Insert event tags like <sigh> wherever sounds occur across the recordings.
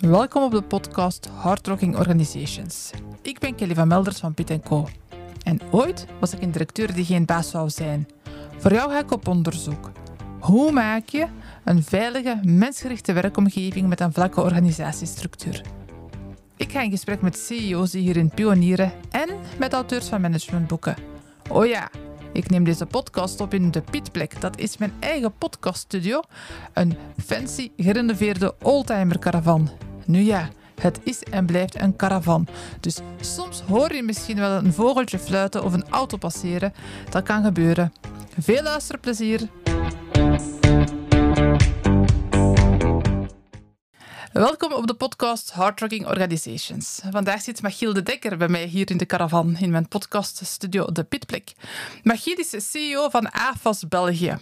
Welkom op de podcast Hardrocking Organizations. Ik ben Kelly van Melders van Piet Co. En ooit was ik een directeur die geen baas zou zijn. Voor jou ga ik op onderzoek. Hoe maak je een veilige, mensgerichte werkomgeving met een vlakke organisatiestructuur? Ik ga in gesprek met CEO's die hierin pionieren en met auteurs van managementboeken. Oh ja, ik neem deze podcast op in de Pietplek. Dat is mijn eigen podcaststudio. Een fancy, gerenoveerde oldtimer caravan. Nu ja, het is en blijft een caravan. Dus soms hoor je misschien wel een vogeltje fluiten of een auto passeren. Dat kan gebeuren. Veel luisterplezier. Welkom op de podcast Hardrocking Organizations. Vandaag zit Machiel de Dekker bij mij hier in de caravan in mijn podcaststudio De Pitplek. Machiel is CEO van AFAS België.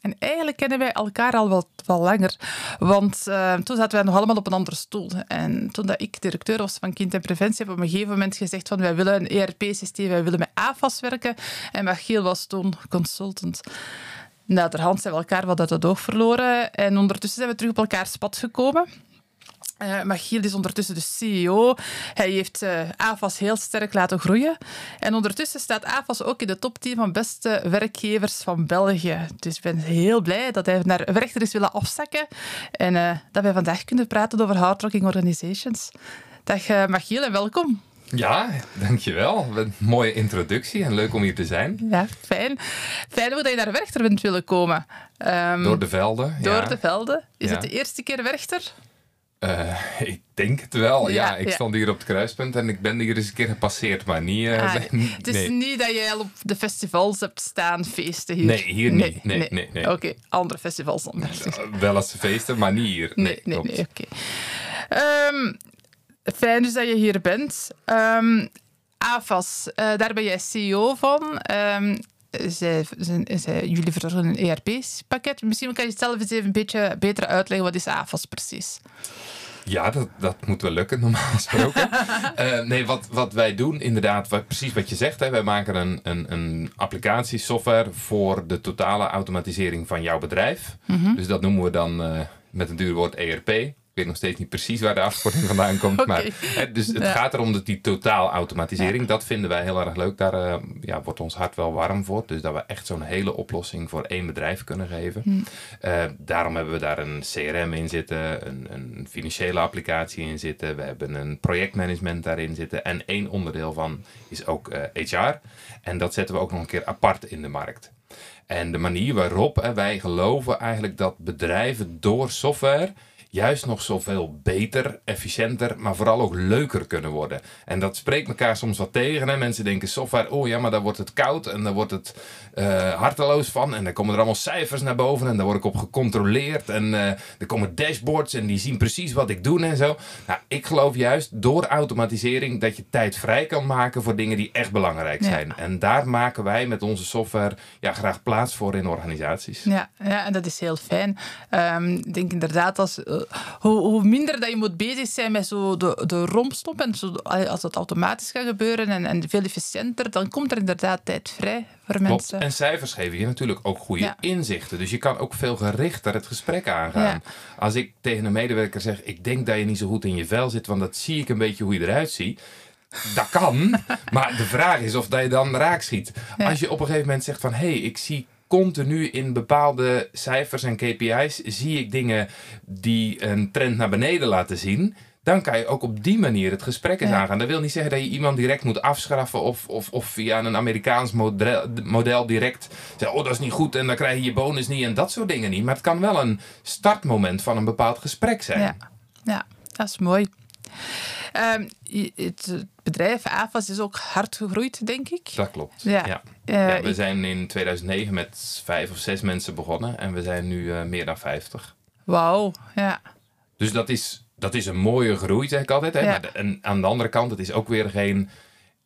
En eigenlijk kennen wij elkaar al wat, wat langer. Want uh, toen zaten wij nog allemaal op een andere stoel. En toen dat ik directeur was van Kind en Preventie, heb ik op een gegeven moment gezegd van wij willen een ERP-systeem, wij willen met AFAS werken. En Machiel was toen consultant. Naderhand zijn we elkaar wat uit het oog verloren. En ondertussen zijn we terug op elkaars pad gekomen. Uh, Machiel is ondertussen de CEO. Hij heeft uh, AFAS heel sterk laten groeien. En ondertussen staat AFAS ook in de top 10 van beste werkgevers van België. Dus ik ben heel blij dat hij naar rechter is willen afzakken. En uh, dat wij vandaag kunnen praten over hardworking organizations. Dag Machiel en welkom. Ja, dankjewel. Een mooie introductie en leuk om hier te zijn. Ja, fijn. Fijn dat je naar Werchter bent willen komen. Um, door de velden. Door ja. de velden. Is ja. het de eerste keer Werchter? Uh, <laughs> ik denk het wel. Ja, ja ik ja. stond hier op het kruispunt en ik ben hier eens een keer gepasseerd, maar niet. Uh, ah, <laughs> het is nee. niet dat jij al op de festivals hebt staan, feesten hier. Nee, hier nee, niet. Nee, nee, nee. nee. Oké, okay. andere festivals dan. Wel als feesten, maar niet hier. Nee, nee, nee. oké. Okay. Um, fijn dus dat je hier bent. Um, AFAS, daar ben jij CEO van. Um, zij, zij, jullie verzorgen een ERP-pakket. Misschien kan je het zelf eens even een beetje beter uitleggen. Wat is AFAS precies? Ja, dat, dat moet wel lukken, normaal gesproken. uh, <laughs> nee, wat, wat wij doen, inderdaad, wat, precies wat je zegt. Hè, wij maken een, een, een applicatiesoftware voor de totale automatisering van jouw bedrijf. Mm -hmm. Dus dat noemen we dan uh, met een duur woord ERP. Ik weet nog steeds niet precies waar de afkorting <laughs> vandaan komt. okay. Maar, hè, dus het ja. gaat erom dat die totaalautomatisering, ja. dat vinden wij heel erg leuk. Daar uh, ja, wordt ons hart wel warm voor. Dus dat we echt zo'n hele oplossing voor één bedrijf kunnen geven. Hm. Uh, daarom hebben we daar een CRM in zitten, een, een, financiële applicatie in zitten. We hebben een projectmanagement daarin zitten. En één onderdeel van is ook uh, HR. En dat zetten we ook nog een keer apart in de markt. En de manier waarop hè, wij geloven eigenlijk dat bedrijven door software juist nog zoveel beter, efficiënter, maar vooral ook leuker kunnen worden. En dat spreekt elkaar soms wat tegen. Hè? Mensen denken software, oh ja, maar daar wordt het koud en daar wordt het uh, harteloos van. En dan komen er allemaal cijfers naar boven en daar word ik op gecontroleerd. En uh, er komen dashboards en die zien precies wat ik doe en zo. Nou, ik geloof juist door automatisering dat je tijd vrij kan maken voor dingen die echt belangrijk zijn. Ja. En daar maken wij met onze software ja, graag plaats voor in organisaties. Ja, ja en dat is heel fijn. Um, ik denk inderdaad als uh, hoe, hoe, minder dat je moet bezig zijn met zo de, de rompstop en zo, als dat automatisch gaat gebeuren en, en veel efficiënter, dan komt er inderdaad tijd vrij voor Klopt. mensen. En cijfers geven je natuurlijk ook goede ja. inzichten. Dus je kan ook veel gerichter het gesprek aangaan. Ja. Als ik tegen een medewerker zeg, ik denk dat je niet zo goed in je vel zit, want dat zie ik een beetje hoe je eruit ziet. Dat kan, <laughs> maar de vraag is of dat je dan raak schiet. Ja. Als je op een gegeven moment zegt van, hé, hey, ik zie continu in bepaalde cijfers en KPI's zie ik dingen die een trend naar beneden laten zien. Dan kan je ook op die manier het gesprek eens ja. aangaan. Dat wil niet zeggen dat je iemand direct moet afschaffen of, of, of via een Amerikaans model, model direct zeggen, oh dat is niet goed en dan krijg je je bonus niet en dat soort dingen niet. Maar het kan wel een startmoment van een bepaald gesprek zijn. Ja, ja dat is mooi. Um, het bedrijf AFAS is ook hard gegroeid, denk ik. Dat klopt. Ja. ja. Uh, ja we ik... zijn in 2009 met vijf of zes mensen begonnen en we zijn nu uh, meer dan 50. Wauw, ja. Dus dat is, dat is een mooie groei, zeg ik altijd. Hè? Ja. Maar de, en aan de andere kant, het is ook weer geen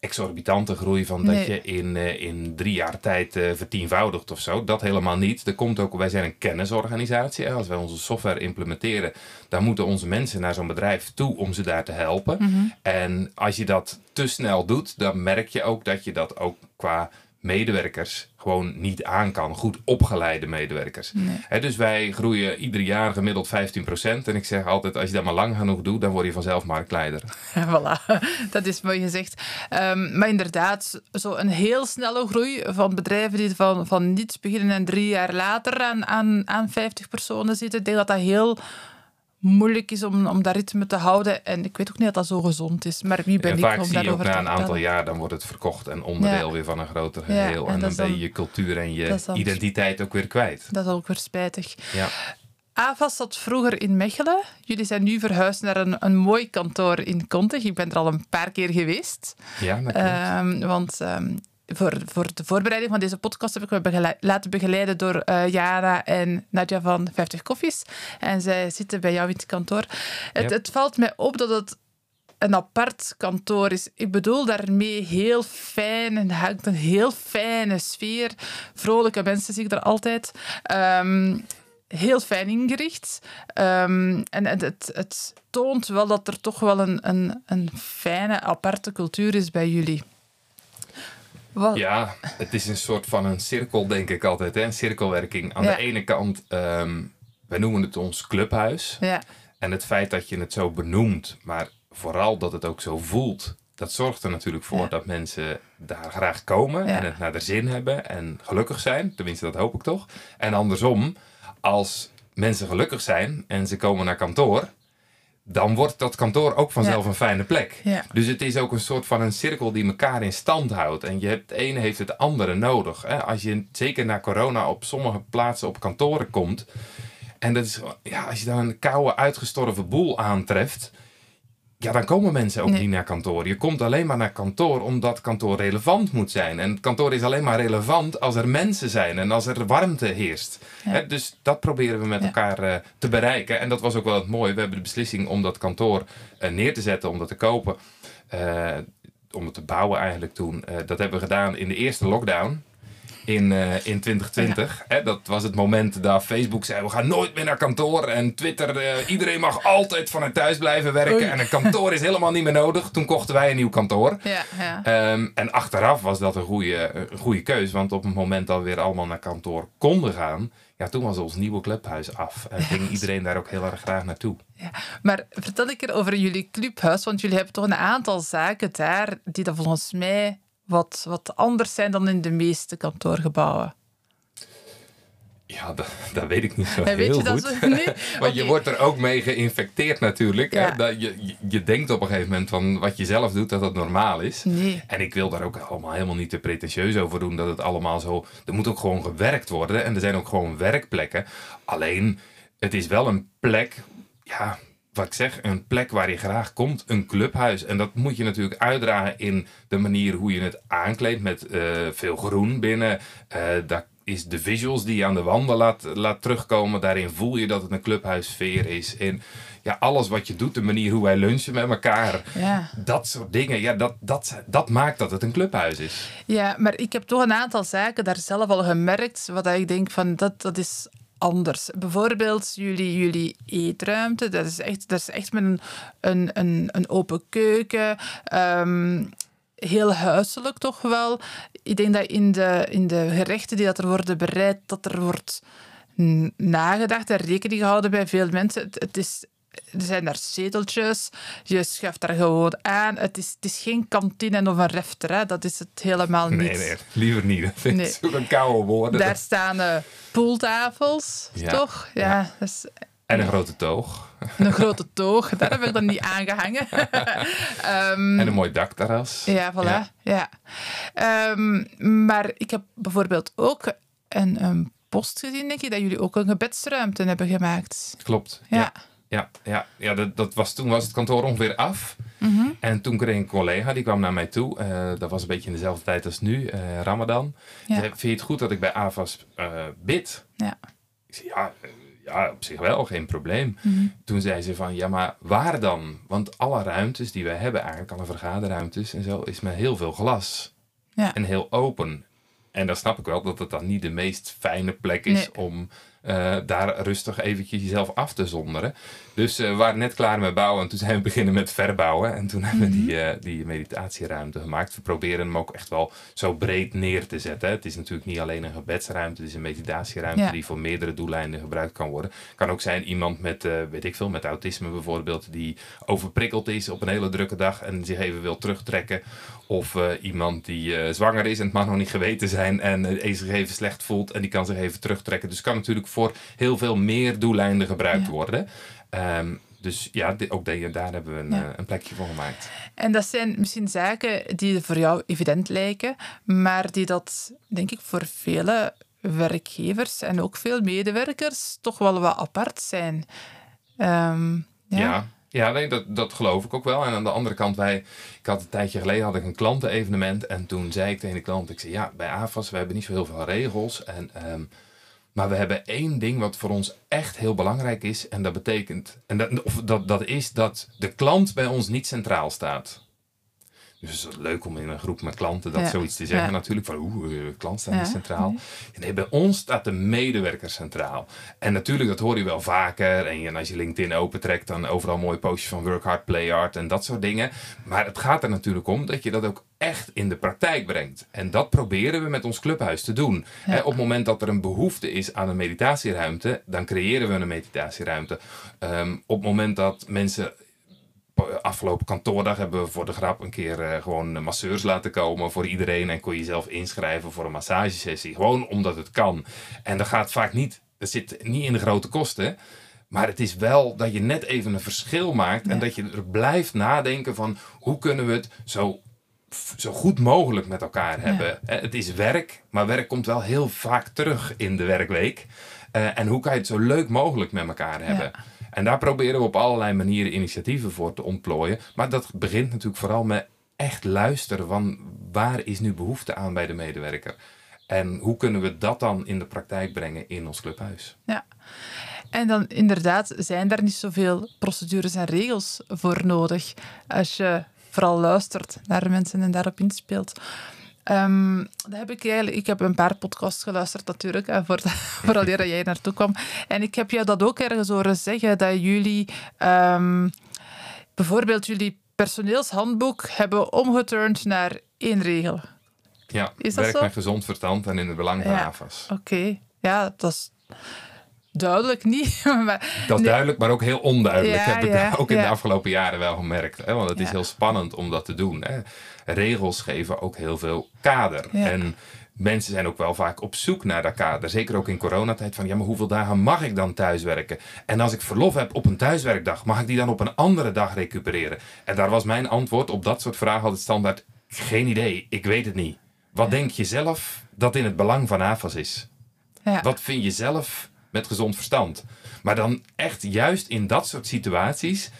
exorbitante groei van dat nee. je in, uh, in drie jaar tijd uh, vertienvoudigt of zo. Dat helemaal niet. Er komt ook, wij zijn een kennisorganisatie. Als wij onze software implementeren, dan moeten onze mensen naar zo'n bedrijf toe om ze daar te helpen. Mm -hmm. En als je dat te snel doet, dan merk je ook dat je dat ook qua medewerkers gewoon niet aan kan. Goed opgeleide medewerkers. Dus wij groeien ieder jaar gemiddeld 15%. En ik zeg altijd, als je dat maar lang genoeg doet, dan word je vanzelf marktleider. <laughs> Voilà, dat is mooi gezegd. Um, maar inderdaad, zo een heel snelle groei van bedrijven die van, van niets beginnen en drie jaar later aan, aan, aan 50 personen zitten. Ik denk dat dat heel moeilijk is om, om dat ritme te houden. En ik weet ook niet dat dat zo gezond is. Maar wie ben en ik vaak om zie je ook na een aantal jaar, dan wordt het verkocht en onderdeel Ja. weer van een groter Ja, geheel. en dan ben je je cultuur en je identiteit ook weer kwijt. Dat is ook weer spijtig. Ja. AVAS zat vroeger in Mechelen. Jullie zijn nu verhuisd naar een, een mooi kantoor in Contig. Ik ben er al een paar keer geweest. Ja, dat. Ehm, want ehm, voor, voor de voorbereiding van deze podcast heb ik me begele- laten begeleiden door eh, Jana en Nadja van 50 Koffies. En zij zitten bij jou in het kantoor. Het, Yep. het valt mij op dat het een apart kantoor is. Ik bedoel daarmee heel fijn en hangt een heel fijne sfeer. Vrolijke mensen zie ik er altijd. Ehm, heel fijn ingericht. Ehm, en het, het, het toont wel dat er toch wel een, een, een fijne, aparte cultuur is bij jullie. Wat, Ja, het is een soort van een cirkel, denk ik altijd. Hè? Een cirkelwerking. Aan Ja. de ene kant, ehm wij noemen het ons clubhuis. ja, En het feit dat je het zo benoemt, maar vooral dat het ook zo voelt, dat zorgt er natuurlijk voor Ja. dat mensen daar graag komen en het naar de zin hebben en gelukkig zijn. Tenminste, dat hoop ik toch. En andersom, als mensen gelukkig zijn en ze komen naar kantoor, dan wordt dat kantoor ook vanzelf Ja. een fijne plek. Ja. Dus het is ook een soort van een cirkel die elkaar in stand houdt. En je hebt, het ene heeft het andere nodig. Hè? Als je zeker na corona op sommige plaatsen op kantoren komt. En dat is, ja, als je dan een koude, uitgestorven boel aantreft. Ja, dan komen mensen ook Nee. niet naar kantoor. Je komt alleen maar naar kantoor omdat kantoor relevant moet zijn. En het kantoor is alleen maar relevant als er mensen zijn en als er warmte heerst. Ja. Dus dat proberen we met Ja. elkaar eh, te bereiken. En dat was ook wel het mooie. We hebben de beslissing om dat kantoor eh, neer te zetten, om dat te kopen. eh, om het te bouwen eigenlijk toen. Dat hebben we gedaan in de eerste lockdown. In, eh, in 2020. Hè, dat was het moment dat Facebook zei: we gaan nooit meer naar kantoor. En Twitter, eh, iedereen mag altijd vanuit thuis blijven werken. Oei. En een kantoor is helemaal niet meer nodig. Toen kochten wij een nieuw kantoor. ja, ja. Ehm, en achteraf was dat een goede, een goede keus. Want op het moment dat we weer allemaal naar kantoor konden gaan. Ja, toen was ons nieuwe clubhuis af. En ging iedereen daar ook heel erg graag naartoe. Ja, maar vertel ik keer over jullie clubhuis, want jullie hebben toch een aantal zaken daar die dan volgens mij wat, wat anders zijn dan in de meeste kantoorgebouwen. Ja, dat, dat weet ik niet zo En heel je dat goed. zo? Nee? <laughs> Want je wordt er ook mee geïnfecteerd natuurlijk. Ja. Hè? Dat je, je, denkt op een gegeven moment van wat je zelf doet, dat het normaal is. Nee. En ik wil daar ook allemaal helemaal niet te pretentieus over doen. Dat het allemaal zo... Er moet ook gewoon gewerkt worden. En er zijn ook gewoon werkplekken. Alleen, het is wel een plek... Ja, wat ik zeg, een plek waar je graag komt. Een clubhuis. En dat moet je natuurlijk uitdragen in de manier hoe je het aankleedt. Met eh, veel groen binnen. Eh daar is de visuals die je aan de wanden laat, laat terugkomen. Daarin voel je dat het een clubhuissfeer is. En ja, alles wat je doet, de manier hoe wij lunchen met elkaar. Ja. Dat soort dingen, ja, dat, dat, dat maakt dat het een clubhuis is. ja, maar ik heb toch een aantal zaken daar zelf al gemerkt, wat ik denk van dat, dat is anders. Bijvoorbeeld jullie, jullie eetruimte, dat is echt, dat is echt met een, een, een, open keuken. ehm, heel huiselijk toch wel. Ik denk dat in de, in de gerechten die dat er worden bereid, dat er wordt nagedacht en rekening gehouden bij veel mensen. Het is, er zijn daar zeteltjes, je schuift daar gewoon aan. Het is, het is geen kantine of een refter, hè. dat is het helemaal niet. Nee, nee, liever niet. <laughs> Dat vind ik Nee. zo'n koude woorden. Daar staan pooltafels, Ja. toch? Ja, dat is En een grote toog. een grote toog. Daar heb ik dan niet aangehangen. <laughs> Ehm, En een mooi dakterras. Ja, voilà. Ja. Ja. Ehm, maar ik heb bijvoorbeeld ook een, een post gezien, denk ik, dat jullie ook een gebedsruimte hebben gemaakt. Klopt. Ja. Ja, ja, ja, dat, dat was, toen was het kantoor ongeveer af. Mhm. En toen kreeg een collega, die kwam naar mij toe. Eh, dat was een beetje in dezelfde tijd als nu, eh, Ramadan. Ja. Die zei, vind je het goed dat ik bij AVAS eh, bid? Ja. Ik zei, ja, ja, op zich wel, geen probleem. Mhm. Toen zei ze van, ja, maar waar dan? Want alle ruimtes die wij hebben, eigenlijk alle vergaderruimtes en zo, is met heel veel glas. Ja. En heel open. En dan snap ik wel dat het dan niet de meest fijne plek is Nee. om eh, daar rustig eventjes jezelf af te zonderen. Dus eh, we waren net klaar met bouwen en toen zijn we <laughs> beginnen met verbouwen. En toen hebben we die, uh, die meditatieruimte gemaakt. We proberen hem ook echt wel zo breed neer te zetten. Het is natuurlijk niet alleen een gebedsruimte, het is een meditatieruimte die voor meerdere doeleinden gebruikt kan worden. Kan ook zijn iemand met, weet ik veel, met autisme bijvoorbeeld, die overprikkeld is op een hele drukke dag en zich even wil terugtrekken. Of iemand die zwanger is en het mag nog niet geweten zijn en zich even slecht voelt en die kan zich even terugtrekken. Dus kan natuurlijk voor heel veel meer doeleinden gebruikt worden. Um, dus ja, ook daar hebben we een, eh, een, plekje voor gemaakt. En dat zijn misschien zaken die voor jou evident lijken, maar die dat, denk ik, voor vele werkgevers en ook veel medewerkers toch wel wat apart zijn. Um, ja. ja. Ja, dat, dat geloof ik ook wel. En aan de andere kant, wij, ik had een tijdje geleden had ik een klantenevenement. En toen zei ik tegen de klant, ik zei ja, bij AFAS, we hebben niet zo heel veel regels. En um, maar we hebben één ding wat voor ons echt heel belangrijk is. En dat betekent, en dat, of dat, dat is dat de klant bij ons niet centraal staat. Dus het is leuk om in een groep met klanten dat zoiets te zeggen natuurlijk. Van de eh, klant staat niet centraal. Nee, bij ons staat de medewerker centraal. En natuurlijk, dat hoor je wel vaker. En als je LinkedIn opentrekt, dan overal mooie postjes van work hard, play hard en dat soort dingen. Maar het gaat er natuurlijk om dat je dat ook echt in de praktijk brengt. En dat proberen we met ons clubhuis te doen. op het moment dat er een behoefte is aan een meditatieruimte, dan creëren we een meditatieruimte. Um, op het moment dat mensen afgelopen kantoordag hebben we voor de grap een keer uh, gewoon masseurs laten komen voor iedereen. En kon je jezelf inschrijven voor een massagesessie. Gewoon omdat het kan. En dat gaat vaak niet, dat zit niet in de grote kosten. Maar het is wel dat je net even een verschil maakt. En dat je er blijft nadenken van hoe kunnen we het zo, zo goed mogelijk met elkaar hebben. Het is werk, maar werk komt wel heel vaak terug in de werkweek. Uh, en hoe kan je het zo leuk mogelijk met elkaar hebben? En daar proberen we op allerlei manieren initiatieven voor te ontplooien. Maar dat begint natuurlijk vooral met echt luisteren van waar is nu behoefte aan bij de medewerker. En hoe kunnen we dat dan in de praktijk brengen in ons clubhuis? Ja. En dan inderdaad zijn daar niet zoveel procedures en regels voor nodig. Als je vooral luistert naar mensen en daarop inspeelt. Um, dat heb ik, eigenlijk, ik heb een paar podcasts geluisterd natuurlijk, hè, voor, <laughs> vooral dat jij naartoe kwam. En ik heb jou dat ook ergens horen zeggen, dat jullie um, bijvoorbeeld jullie personeelshandboek hebben omgeturnd naar één regel. Ja, is dat werk zo? met gezond verstand en in het belang van ja, AFAS. Oké, ja, dat is duidelijk niet. <laughs> maar, dat is duidelijk, maar ook heel onduidelijk. heb ik ook in de afgelopen jaren wel gemerkt. Hè? Want het is heel spannend om dat te doen. Hè? Regels geven ook heel veel kader. En mensen zijn ook wel vaak op zoek naar dat kader. Zeker ook in coronatijd. Van ja, maar hoeveel dagen mag ik dan thuiswerken? En als ik verlof heb op een thuiswerkdag, mag ik die dan op een andere dag recupereren? En daar was mijn antwoord op dat soort vragen altijd standaard. Geen idee, ik weet het niet. Wat denk je zelf dat in het belang van AFAS is? Ja. Wat vind je zelf met gezond verstand? Maar dan echt juist in dat soort situaties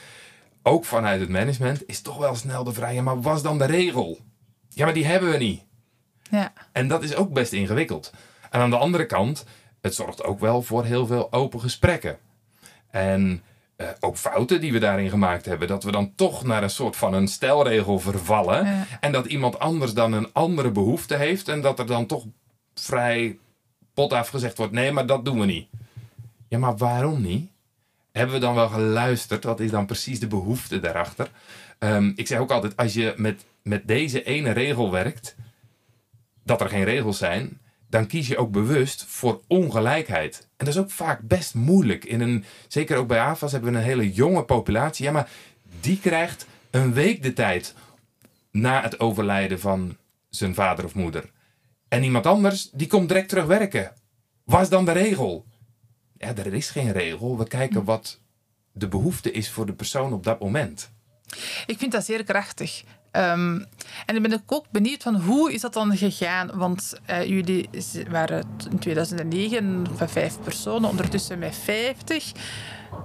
ook vanuit het management, is toch wel snel de vraag: ja, maar was dan de regel? Ja, maar die hebben we niet. Ja. En dat is ook best ingewikkeld. En aan de andere kant, het zorgt ook wel voor heel veel open gesprekken. En uh, ook fouten die we daarin gemaakt hebben. Dat we dan toch naar een soort van een stelregel vervallen. En dat iemand anders dan een andere behoefte heeft. En dat er dan toch vrij pot afgezegd wordt: nee, maar dat doen we niet. Ja, maar waarom niet? Hebben we dan wel geluisterd? Wat is dan precies de behoefte daarachter? Um, ik zeg ook altijd, als je met, met deze ene regel werkt, dat er geen regels zijn, dan kies je ook bewust voor ongelijkheid. En dat is ook vaak best moeilijk. In een, zeker ook bij AFAS hebben we een hele jonge populatie. Ja, maar die krijgt een week de tijd na het overlijden van zijn vader of moeder. En iemand anders, die komt direct terug werken. Wat is dan de regel? Ja, er is geen regel. We kijken hm. wat de behoefte is voor de persoon op dat moment. Ik vind dat zeer krachtig. Um, en dan ben ik ook benieuwd van hoe is dat dan gegaan? Want uh, jullie waren in 2009 van vijf personen, ondertussen met 50.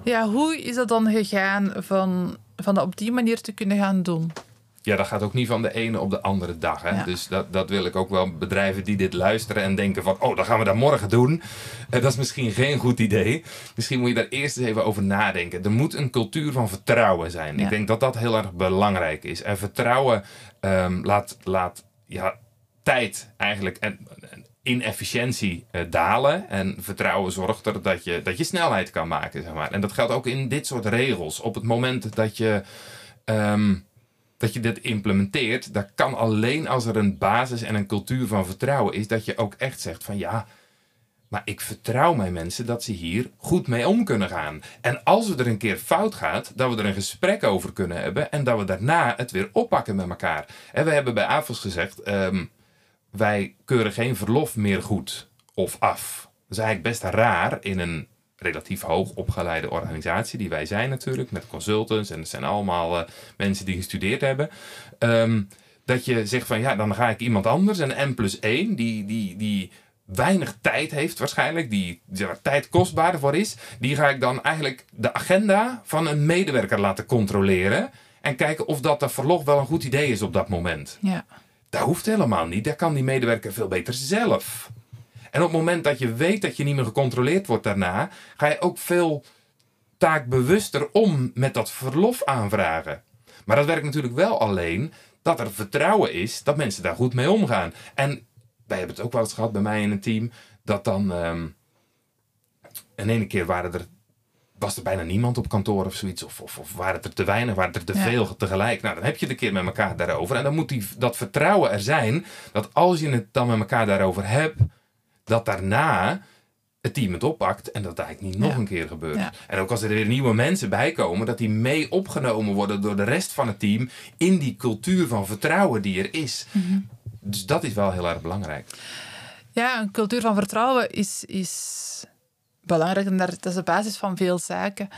Ja, hoe is dat dan gegaan van, van dat op die manier te kunnen gaan doen? Ja, dat gaat ook niet van de ene op de andere dag. Hè? Dus dat, dat wil ik ook wel bedrijven die dit luisteren en denken van... oh, dan gaan we dat morgen doen. Uh, dat is misschien geen goed idee. Misschien moet je daar eerst eens even over nadenken. Er moet een cultuur van vertrouwen zijn. Ik denk dat dat heel erg belangrijk is. En vertrouwen um, laat, laat ja, tijd eigenlijk... En, inefficiëntie uh, dalen. En vertrouwen zorgt er dat je, dat je snelheid kan maken. Zeg maar. En dat geldt ook in dit soort regels. Op het moment dat je, ehm, dat je dit implementeert, dat kan alleen als er een basis en een cultuur van vertrouwen is. Dat je ook echt zegt van ja. Maar ik vertrouw mijn mensen dat ze hier goed mee om kunnen gaan. En als het er een keer fout gaat, dat we er een gesprek over kunnen hebben. En dat we daarna het weer oppakken met elkaar. En we hebben bij AFOS gezegd: ehm, wij keuren geen verlof meer goed of af. Dat is eigenlijk best raar in een relatief hoog opgeleide organisatie, die wij zijn natuurlijk, met consultants en het zijn allemaal uh, mensen die gestudeerd hebben. Um, dat je zegt van ja, dan ga ik iemand anders, een M plus 1, die, die, die weinig tijd heeft waarschijnlijk, die, die tijd kostbaarder voor is, die ga ik dan eigenlijk de agenda van een medewerker laten controleren en kijken of dat de verlof wel een goed idee is op dat moment. Ja. Dat hoeft helemaal niet. Dat kan die medewerker veel beter zelf. En op het moment dat je weet dat je niet meer gecontroleerd wordt daarna, ga je ook veel taakbewuster om met dat verlof aanvragen. Maar dat werkt natuurlijk wel alleen dat er vertrouwen is dat mensen daar goed mee omgaan. En wij hebben het ook wel eens gehad bij mij in een team, dat dan. Um, een ene keer waren er was er bijna niemand op kantoor of zoiets. Of, of, of waren het er te weinig, waren er te veel tegelijk. Nou, dan heb je het een keer met elkaar daarover. En dan moet die, dat vertrouwen er zijn. Dat als je het dan met elkaar daarover hebt. Dat daarna het team het oppakt. En dat het eigenlijk niet nog een keer gebeurt. En ook als er weer nieuwe mensen bij komen. Dat die mee opgenomen worden door de rest van het team. In die cultuur van vertrouwen die er is. Mhm. Dus dat is wel heel erg belangrijk. Ja, een cultuur van vertrouwen is... is belangrijk en dat is de basis van veel zaken.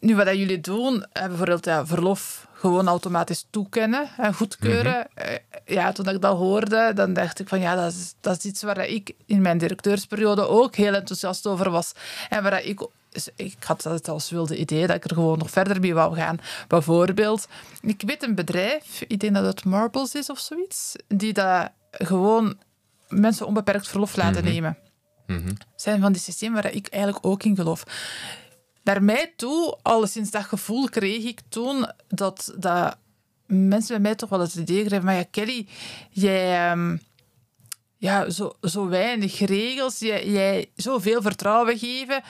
Nu, wat jullie doen, bijvoorbeeld ja, verlof gewoon automatisch toekennen en goedkeuren. Mhm. Eh, ja, toen ik dat hoorde, dan dacht ik van ja, dat is, dat is iets waar ik in mijn directeursperiode ook heel enthousiast over was. En waar ik ik had het als wilde idee dat ik er gewoon nog verder mee wou gaan. Bijvoorbeeld, ik weet een bedrijf, ik denk dat het Marbles is of zoiets, die dat gewoon mensen onbeperkt verlof laten mhm. nemen. Mm zijn van die systemen waar ik eigenlijk ook in geloof. Naar mij toe, al sinds dat gevoel kreeg ik toen dat, dat mensen bij mij toch wel het idee kregen maar ja, Kelly, jij... Um, ja, zo, zo weinig regels, jij, jij zoveel vertrouwen geven.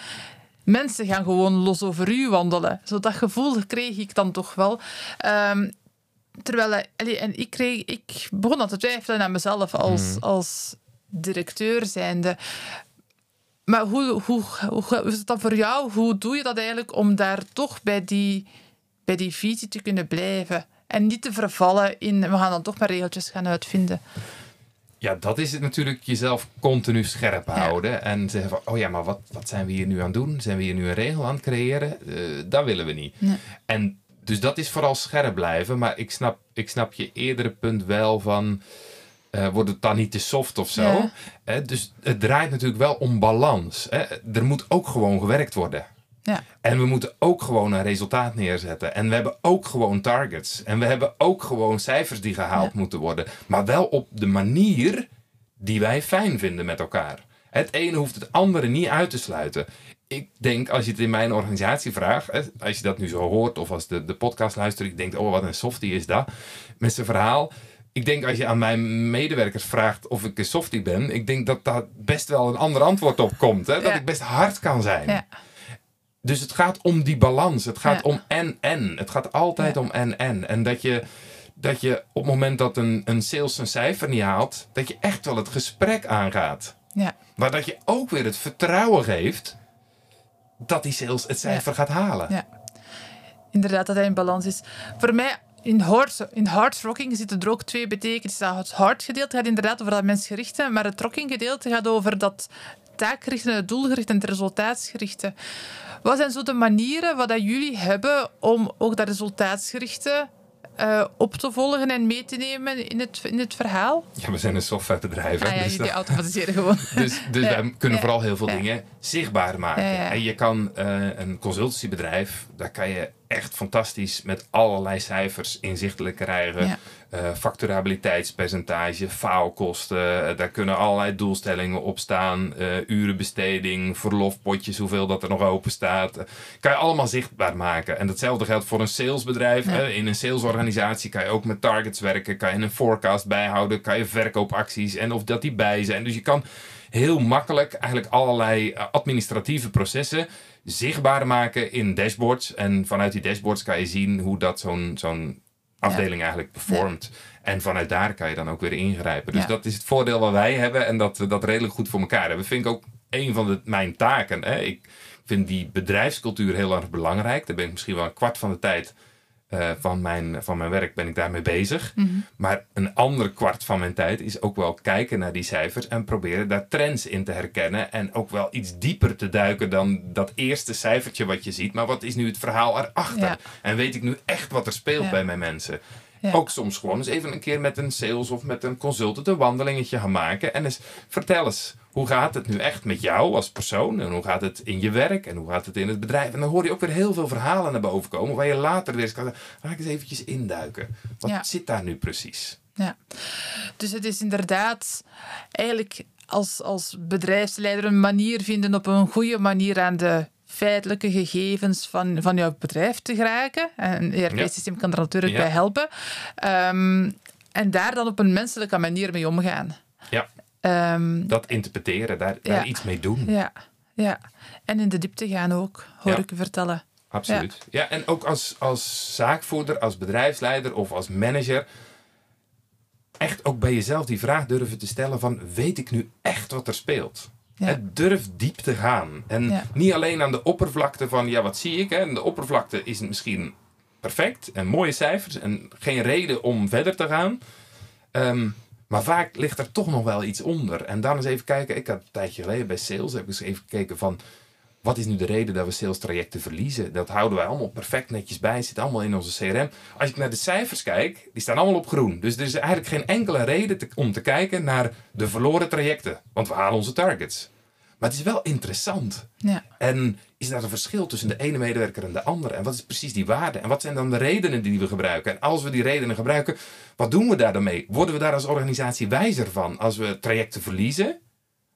Mensen gaan gewoon los over u wandelen. Zo dat gevoel kreeg ik dan toch wel. Um, terwijl, en ik, kreeg, ik begon aan te twijfelen aan mezelf als, mm. als directeur zijnde. Maar hoe, hoe, hoe is het dan voor jou? Hoe doe je dat eigenlijk om daar toch bij die, bij die visie te kunnen blijven? En niet te vervallen in, we gaan dan toch maar regeltjes gaan uitvinden. Ja, dat is het natuurlijk jezelf continu scherp houden. En zeggen van, oh ja, maar wat, wat zijn we hier nu aan het doen? Zijn we hier nu een regel aan het creëren? Uh, dat willen we niet. En dus dat is vooral scherp blijven. Maar ik snap, ik snap je eerdere punt wel van uh, wordt het dan niet te soft of zo. dus het draait natuurlijk wel om balans. Er moet ook gewoon gewerkt worden. Ja. En we moeten ook gewoon een resultaat neerzetten. En we hebben ook gewoon targets. En we hebben ook gewoon cijfers die gehaald moeten worden. Maar wel op de manier die wij fijn vinden met elkaar. Het ene hoeft het andere niet uit te sluiten. Ik denk, als je het in mijn organisatie vraagt, als je dat nu zo hoort of als de, de podcast luistert, ik denk, oh wat een softie is dat. Met zijn verhaal ik denk als je aan mijn medewerkers vraagt of ik een softie ben, ik denk dat daar best wel een ander antwoord op komt. Hè? Dat ik best hard kan zijn. Ja. Dus het gaat om die balans. Het gaat om en-en. Het gaat altijd om en-en. En dat je, dat je op het moment dat een, een sales een cijfer niet haalt, dat je echt wel het gesprek aangaat. Ja. Maar dat je ook weer het vertrouwen geeft dat die sales het cijfer gaat halen. Ja. Inderdaad, dat hij in balans is. Voor mij in hard, in hard rocking zitten er ook twee betekenissen. Het hard gedeelte gaat inderdaad over dat mensgerichte, maar het rocking gedeelte gaat over dat taakgerichte, het doelgerichte en het resultaatsgerichte. Wat zijn zo de manieren wat dat jullie hebben om ook dat resultaatsgerichte uh, op te volgen en mee te nemen in het, in het verhaal? Ja, we zijn een softwarebedrijf. Ah, ja, dus jullie automatiseren gewoon. <laughs> dus dus wij kunnen vooral heel veel dingen zichtbaar maken. Ja, ja. En je kan eh, een consultancybedrijf, daar kan je echt fantastisch met allerlei cijfers inzichtelijk krijgen. Ja. Eh, facturabiliteitspercentage, faalkosten, eh, daar kunnen allerlei doelstellingen op staan. urenbesteding, verlofpotjes, hoeveel dat er nog open staat. Kan je allemaal zichtbaar maken. En datzelfde geldt voor een salesbedrijf. In een salesorganisatie kan je ook met targets werken. Kan je een forecast bijhouden. Kan je verkoopacties en of dat die bij zijn. Dus je kan heel makkelijk eigenlijk allerlei eh, administratieve processen zichtbaar maken in dashboards. En vanuit die dashboards kan je zien hoe dat zo'n zo'n afdeling eigenlijk performt. En vanuit daar kan je dan ook weer ingrijpen. Dus Ja. dat is het voordeel wat wij hebben en dat we dat redelijk goed voor elkaar hebben. Vind ik ook een van de, mijn taken. Hè. Ik vind die bedrijfscultuur heel erg belangrijk. Daar ben ik misschien wel een kwart van de tijd eh, van, mijn, van mijn werk ben ik daarmee bezig. Maar een ander kwart van mijn tijd is ook wel kijken naar die cijfers en proberen daar trends in te herkennen. En ook wel iets dieper te duiken dan dat eerste cijfertje wat je ziet. Maar wat is nu het verhaal erachter? Ja. En weet ik nu echt wat er speelt Ja. bij mijn mensen? Ja. Ook soms gewoon eens even een keer met een sales of met een consultant een wandelingetje gaan maken. En eens vertel eens, hoe gaat het nu echt met jou als persoon? En hoe gaat het in je werk? En hoe gaat het in het bedrijf? En dan hoor je ook weer heel veel verhalen naar boven komen. Waar je later weer eens kan zeggen, ga ik eens eventjes induiken. Wat Ja. zit daar nu precies? Ja. Dus het is inderdaad eigenlijk als, als bedrijfsleider een manier vinden op een goede manier aan de feitelijke gegevens van, van jouw bedrijf te geraken. En een ERP-systeem kan er natuurlijk Ja. bij helpen. Ehm, en daar dan op een menselijke manier mee omgaan. Ja, Ehm, dat interpreteren, daar, daar Ja. iets mee doen. ja, ja. En in de diepte gaan ook, hoor ik u vertellen. Absoluut. Ja, en ook als, als zaakvoerder, als bedrijfsleider of als manager. Echt ook bij jezelf die vraag durven te stellen van... weet ik nu echt wat er speelt? Ja. Het durf diep te gaan. En Ja. niet alleen aan de oppervlakte van... ja, wat zie ik? Hè? En de oppervlakte is misschien perfect en mooie cijfers... en geen reden om verder te gaan. Ehm, maar vaak ligt er toch nog wel iets onder. En dan eens even kijken... ik had een tijdje geleden bij sales... heb ik eens even gekeken van... Wat is nu de reden dat we sales trajecten verliezen? Dat houden wij allemaal perfect netjes bij. Het zit allemaal in onze CRM. Als ik naar de cijfers kijk, die staan allemaal op groen. Dus er is eigenlijk geen enkele reden te- om te kijken naar de verloren trajecten. Want we halen onze targets. Maar het is wel interessant. Ja. En is daar een verschil tussen de ene medewerker en de andere? En wat is precies die waarde? En wat zijn dan de redenen die we gebruiken? En als we die redenen gebruiken, wat doen we daar dan mee? Worden we daar als organisatie wijzer van? Als we trajecten verliezen,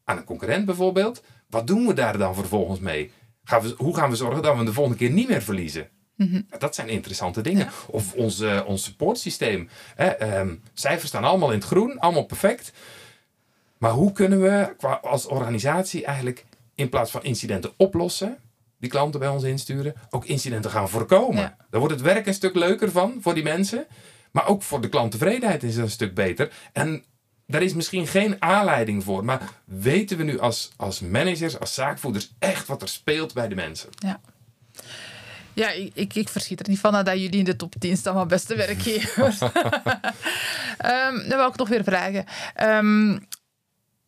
aan een concurrent bijvoorbeeld, wat doen we daar dan vervolgens mee? Gaan we, hoe gaan we zorgen dat we hem de volgende keer niet meer verliezen? Nou, Dat zijn interessante dingen. Of ons, eh, ons supportsysteem. Hè, ehm, cijfers staan allemaal in het groen, allemaal perfect. Maar hoe kunnen we qua, als organisatie eigenlijk in plaats van incidenten oplossen, die klanten bij ons insturen, ook incidenten gaan voorkomen? Ja. Dan wordt het werk een stuk leuker van voor die mensen. Maar ook voor de klanttevredenheid is het een stuk beter. En daar is misschien geen aanleiding voor. Maar weten we nu als, als managers, als zaakvoerders echt wat er speelt bij de mensen? Ja. Ja, ik, ik, ik verschiet er niet van dat jullie in de top 10 staan van beste werkgevers. <laughs> Ehm dan wil ik nog weer vragen. Ehm,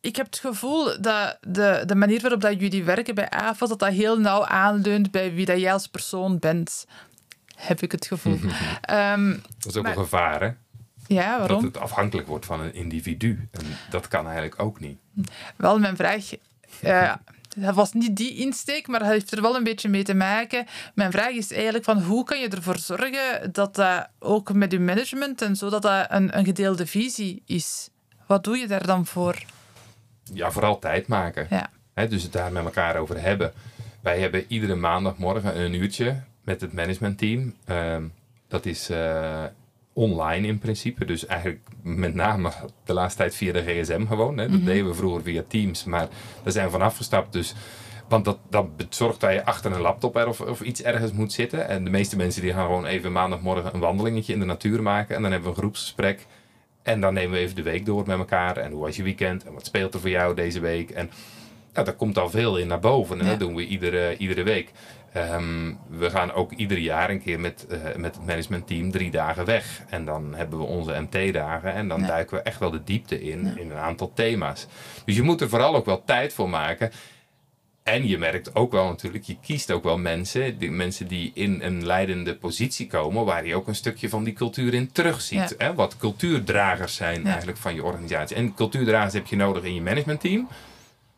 ik heb het gevoel dat de, de manier waarop dat jullie werken bij AFAS, dat dat heel nauw aanleunt bij wie dat jij als persoon bent. Heb ik het gevoel. <laughs> Ehm, Dat is ook Maar- een gevaar, hè? Ja, Dat waarom? het afhankelijk wordt van een individu. En dat kan eigenlijk ook niet. Wel, mijn vraag... eh, <laughs> dat was niet die insteek, maar dat heeft er wel een beetje mee te maken. Mijn vraag is eigenlijk van hoe kan je ervoor zorgen dat dat ook met je management en zo, dat dat een, een gedeelde visie is? Wat doe je daar dan voor? Ja, vooral tijd maken. Ja, dus het daar met elkaar over hebben. Wij hebben iedere maandagmorgen een uurtje met het managementteam. Ehm, dat is eh, online in principe. Dus eigenlijk met name de laatste tijd via de gsm gewoon. Hè. Dat deden we vroeger via Teams. Maar daar zijn we van afgestapt. Dus, want dat, dat zorgt dat je achter een laptop er of, of iets ergens moet zitten. En de meeste mensen die gaan gewoon even maandagmorgen een wandelingetje in de natuur maken. En dan hebben we een groepsgesprek. En dan nemen we even de week door met elkaar. En hoe was je weekend? En wat speelt er voor jou deze week? En ja, daar komt al veel in naar boven. En Ja. dat doen we iedere, iedere week. Ehm, we gaan ook ieder jaar een keer met, eh, met het managementteam drie dagen weg. En dan hebben we onze MT-dagen. En dan Ja. duiken we echt wel de diepte in, in een aantal thema's. Dus je moet er vooral ook wel tijd voor maken. En je merkt ook wel natuurlijk, je kiest ook wel mensen, die, mensen die in een leidende positie komen, waar je ook een stukje van die cultuur in terugziet. Ja. Hè? Wat cultuurdragers zijn eigenlijk van je organisatie. En cultuurdragers heb je nodig in je managementteam,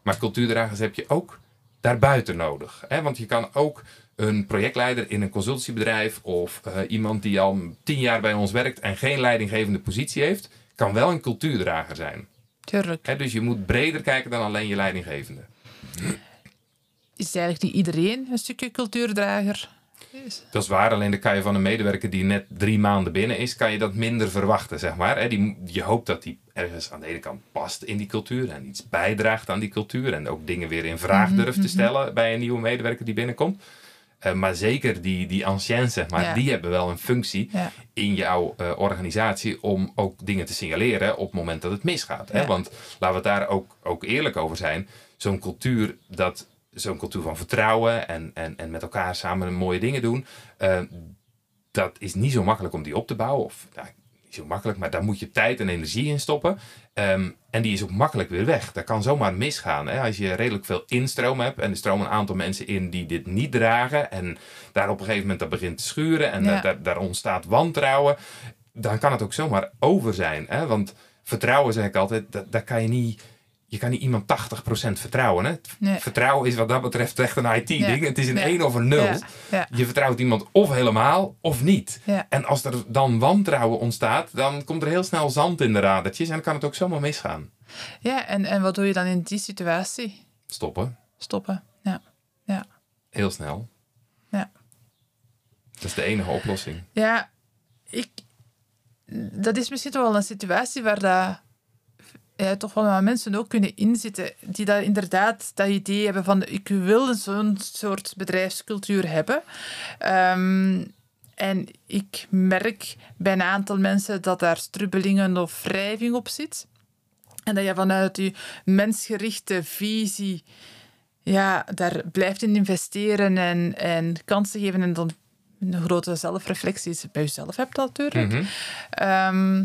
maar cultuurdragers heb je ook daarbuiten nodig. Hè? Want je kan ook een projectleider in een consultiebedrijf of eh, iemand die al tien jaar bij ons werkt en geen leidinggevende positie heeft, kan wel een cultuurdrager zijn. Tuurlijk. Hè? Dus je moet breder kijken dan alleen je leidinggevende. Is eigenlijk niet iedereen een stukje cultuurdrager? Dat is waar, alleen dan kan je van een medewerker die net drie maanden binnen is, kan je dat minder verwachten, zeg maar. Hè? Die, je hoopt dat die ergens aan de ene kant past in die cultuur en iets bijdraagt aan die cultuur en ook dingen weer in vraag Mhm, durft te stellen bij een nieuwe medewerker die binnenkomt. Eh, maar zeker die, die anciens, zeg maar, Ja. die hebben wel een functie Ja. in jouw eh, organisatie om ook dingen te signaleren op het moment dat het misgaat. Hè? Want laten we het daar ook, ook eerlijk over zijn. Zo'n cultuur, dat, zo'n cultuur van vertrouwen en, en, en met elkaar samen mooie dingen doen, eh, dat is niet zo makkelijk om die op te bouwen. Of nou, niet zo makkelijk, maar daar moet je tijd en energie in stoppen. Ehm, en die is ook makkelijk weer weg. Dat kan zomaar misgaan. Hè? Als je redelijk veel instroom hebt en er stromen een aantal mensen in die dit niet dragen. En daar op een gegeven moment dat begint te schuren en Ja. daar, ontstaat wantrouwen. Dan kan het ook zomaar over zijn. Hè? Want vertrouwen, zeg ik altijd, dat, dat kan je niet. Je kan niet iemand 80% vertrouwen. Hè? Nee. Vertrouwen is wat dat betreft echt een IT-ding. Ja. Het is een Ja. 1 of een 0. Ja. Ja. Je vertrouwt iemand of helemaal of niet. Ja. En als er dan wantrouwen ontstaat, dan komt er heel snel zand in de radertjes en dan kan het ook zomaar misgaan. Ja, en, en wat doe je dan in die situatie? Stoppen, Stoppen. Ja. Ja. heel snel. Ja. Dat is de enige oplossing. Ja, ik, dat is misschien toch wel een situatie waar dat, ja, toch wel mensen ook kunnen inzitten. Die dat inderdaad dat idee hebben van ik wil zo'n soort bedrijfscultuur hebben. Ehm, en ik merk bij een aantal mensen dat daar strubbelingen of wrijving op zit. En dat je vanuit je mensgerichte visie ja, daar blijft in investeren en, en kansen geven en dan een grote zelfreflectie bij jezelf hebt natuurlijk. Mhm. Ehm,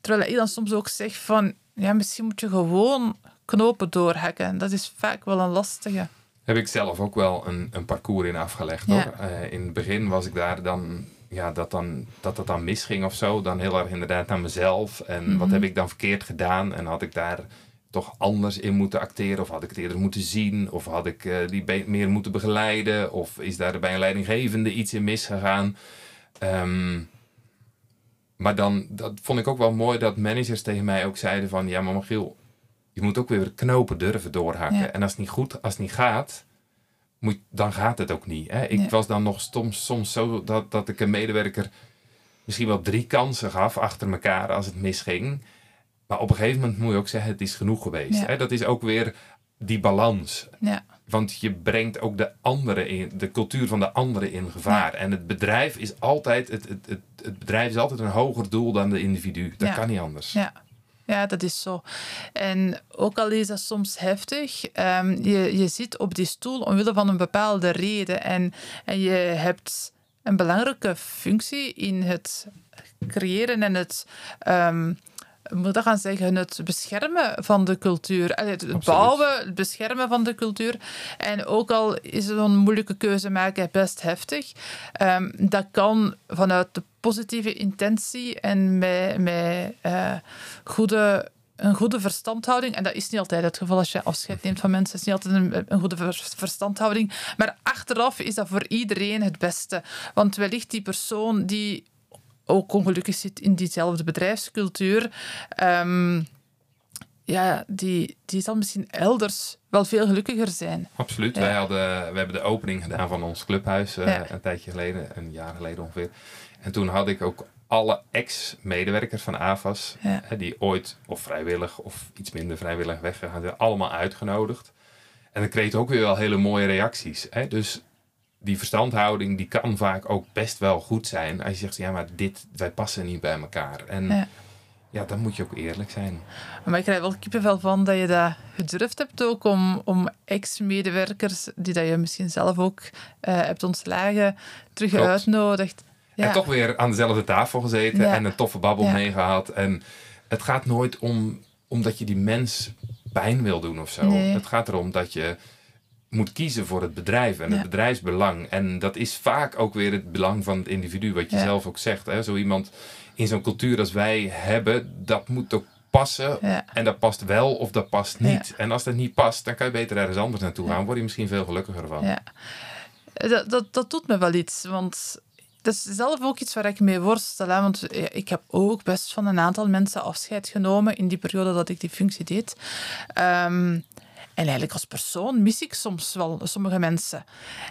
terwijl ik dan soms ook zeg van, ja, misschien moet je gewoon knopen doorhakken. Dat is vaak wel een lastige. Heb ik zelf ook wel een, een parcours in afgelegd Ja. hoor. Eh, in het begin was ik daar dan, ja, dat, dan, dat het dan misging of zo. Dan heel erg inderdaad naar mezelf. En wat heb ik dan verkeerd gedaan? En had ik daar toch anders in moeten acteren? Of had ik het eerder moeten zien? Of had ik eh, die meer moeten begeleiden? Of is daar bij een leidinggevende iets in misgegaan? Ehm, maar dan dat vond ik ook wel mooi dat managers tegen mij ook zeiden van... Ja, maar Michiel, je moet ook weer knopen durven doorhakken. Ja. En als het niet goed, als het niet gaat, moet, dan gaat het ook niet. Hè? Ik was dan nog soms, soms zo dat, dat ik een medewerker misschien wel drie kansen gaf achter elkaar als het misging. Maar op een gegeven moment moet je ook zeggen, het is genoeg geweest. Ja. Hè? Dat is ook weer die balans. Ja, Want je brengt ook de andere in, de cultuur van de anderen in gevaar. En het bedrijf is altijd, het, het, het, het bedrijf is altijd een hoger doel dan de individu. Dat Ja. kan niet anders. ja. Ja, dat is zo. En ook al is dat soms heftig, ehm, je, je zit op die stoel omwille van een bepaalde reden. En, en je hebt een belangrijke functie in het creëren en het, ehm, moet dat gaan zeggen, het beschermen van de cultuur. Het Absoluut. bouwen, het beschermen van de cultuur. En ook al is het een moeilijke keuze maken best heftig, ehm, dat kan vanuit de positieve intentie en met, met eh, goede, een goede verstandhouding. En dat is niet altijd het geval als je afscheid neemt van mensen. Is niet altijd een, een goede ver- verstandhouding. Maar achteraf is dat voor iedereen het beste. Want wellicht die persoon die ook ongelukkig zit in diezelfde bedrijfscultuur. ehm, ja, die, die zal misschien elders wel veel gelukkiger zijn. Absoluut. Ja. Wij, hadden, we hebben de opening gedaan van ons clubhuis eh, een tijdje geleden, een jaar geleden ongeveer. En toen had ik ook alle ex-medewerkers van AFAS, Ja. die ooit of vrijwillig of iets minder vrijwillig weggegaan zijn, allemaal uitgenodigd. En dan kreeg ik ook weer wel hele mooie reacties. Hè? Dus die verstandhouding die kan vaak ook best wel goed zijn. Als je zegt, ja, maar dit, wij passen niet bij elkaar. En Ja. ja, dan moet je ook eerlijk zijn. Maar ik krijg wel kippenvel van dat je dat gedurfd hebt ook om, om ex-medewerkers, die dat je misschien zelf ook eh, hebt ontslagen, terug Klopt. uitnodigt. Ja. En toch weer aan dezelfde tafel gezeten Ja. en een toffe babbel Ja. meegehad. En het gaat nooit om omdat je die mens pijn wil doen of zo. Nee. Het gaat erom dat je moet kiezen voor het bedrijf en Ja. het bedrijfsbelang. En dat is vaak ook weer het belang van het individu, wat je Ja. zelf ook zegt. Hè? Zo iemand in zo'n cultuur als wij hebben, dat moet ook passen. Ja. En dat past wel of dat past niet. En als dat niet past, dan kan je beter ergens anders naartoe gaan. Word je misschien veel gelukkiger van. Ja. Dat, dat, dat doet me wel iets, want dat is zelf ook iets waar ik mee worstel. Hè? Want ik heb ook best van een aantal mensen afscheid genomen in die periode dat ik die functie deed. Ehm, en eigenlijk als persoon mis ik soms wel sommige mensen.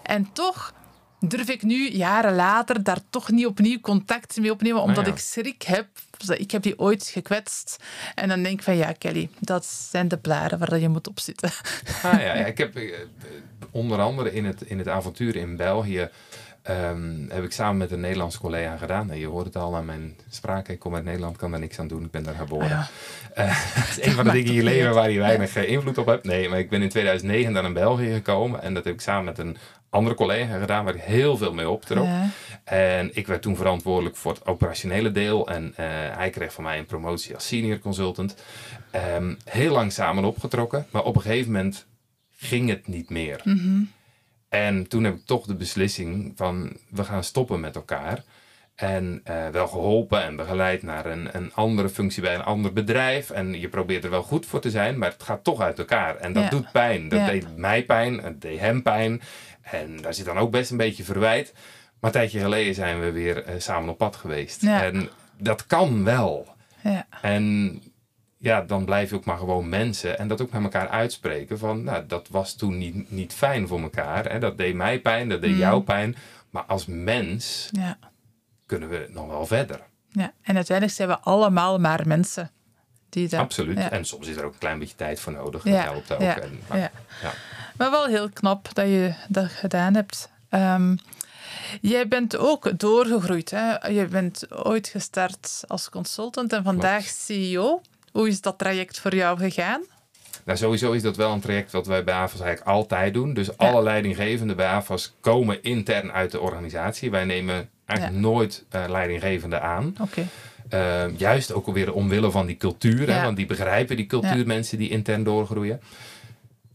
En toch durf ik nu, jaren later, daar toch niet opnieuw contact mee opnemen, omdat ja. ik schrik heb. Ik heb die ooit gekwetst. En dan denk ik van, ja Kelly, dat zijn de blaren waar je moet op zitten. Ah, ja, ja, ik heb eh, onder andere in het, in het avontuur in België. Ehm, heb ik samen met een Nederlandse collega gedaan. En je hoort het al aan mijn spraak. Ik kom uit Nederland, kan daar niks aan doen. Ik ben daar geboren. Ja. <laughs> Eh, <laughs> dat is een van de dingen in je leven waar je weinig eh, invloed op hebt. Nee, maar ik ben in 2009 dan in België gekomen. En dat heb ik samen met een andere collega gedaan waar ik heel veel mee optrok. Ja. En ik werd toen verantwoordelijk voor het operationele deel. En eh, hij kreeg van mij een promotie als senior consultant. Ehm, heel lang samen opgetrokken. Maar op een gegeven moment ging het niet meer. En toen heb ik toch de beslissing van we gaan stoppen met elkaar. En eh, wel geholpen en begeleid naar een, een andere functie bij een ander bedrijf. En je probeert er wel goed voor te zijn, maar het gaat toch uit elkaar. En dat Ja. doet pijn. Dat Ja. deed mij pijn, het deed hem pijn. En daar zit dan ook best een beetje verwijt. Maar een tijdje geleden zijn we weer eh, samen op pad geweest. Ja. En dat kan wel. Ja. En ja, dan blijf je ook maar gewoon mensen en dat ook met elkaar uitspreken van, nou, dat was toen niet, niet fijn voor elkaar. Hè? Dat deed mij pijn, dat deed Mm. jou pijn. Maar als mens Ja. kunnen we nog wel verder. ja. En uiteindelijk zijn we allemaal maar mensen. Die dat, Absoluut. Ja. En soms is er ook een klein beetje tijd voor nodig. Ja, Dat helpt ook. ja, En, maar, ja. ja. Maar wel heel knap dat je dat gedaan hebt. Ehm, jij bent ook doorgegroeid. Hè? Je bent ooit gestart als consultant en vandaag CEO. Hoe is dat traject voor jou gegaan? Nou, sowieso is dat wel een traject wat wij bij AFAS eigenlijk altijd doen. Dus alle leidinggevenden bij AFAS komen intern uit de organisatie. Wij nemen eigenlijk nooit eh, leidinggevenden aan. Uh, juist ook alweer omwille van die cultuur. Hè, want die begrijpen die cultuur, mensen die intern doorgroeien.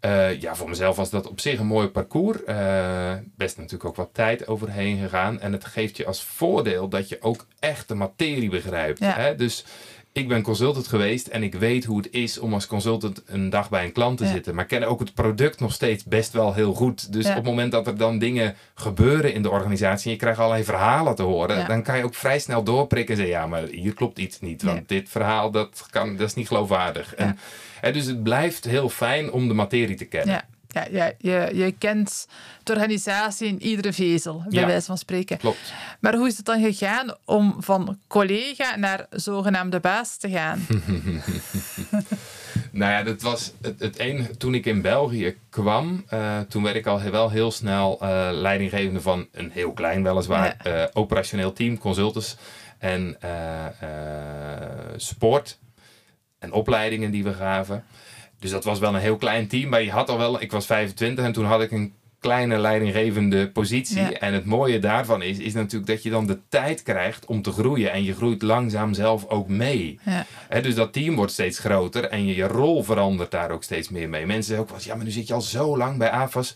Uh, ja, voor mezelf was dat op zich een mooi parcours. Uh, best natuurlijk ook wat tijd overheen gegaan. En het geeft je als voordeel dat je ook echt de materie begrijpt. Ja. Hè? Dus ik ben consultant geweest en ik weet hoe het is om als consultant een dag bij een klant te Ja. zitten. Maar ik ken ook het product nog steeds best wel heel goed. Dus Ja. op het moment dat er dan dingen gebeuren in de organisatie en je krijgt allerlei verhalen te horen, Ja. dan kan je ook vrij snel doorprikken en zeggen, ja, maar hier klopt iets niet. Want dit verhaal, dat, kan, dat is niet geloofwaardig. En, hè, dus het blijft heel fijn om de materie te kennen. Ja. Ja, je, je kent de organisatie in iedere vezel, bij Ja. wijze van spreken. Klopt. Maar hoe is het dan gegaan om van collega naar zogenaamde baas te gaan? <laughs> Nou ja, dat was het, het enige. Toen ik in België kwam, eh, toen werd ik al wel heel snel eh, leidinggevende van een heel klein, weliswaar, eh, operationeel team, consultants en support en opleidingen die we gaven. Dus dat was wel een heel klein team, maar je had al wel, ik was 25 en toen had ik een kleine leidinggevende positie. Ja. En het mooie daarvan is, is natuurlijk dat je dan de tijd krijgt om te groeien. En je groeit langzaam zelf ook mee. Ja. Dus dat team wordt steeds groter en je, je rol verandert daar ook steeds meer mee. Mensen zeggen ook wel ja, maar nu zit je al zo lang bij AFAS.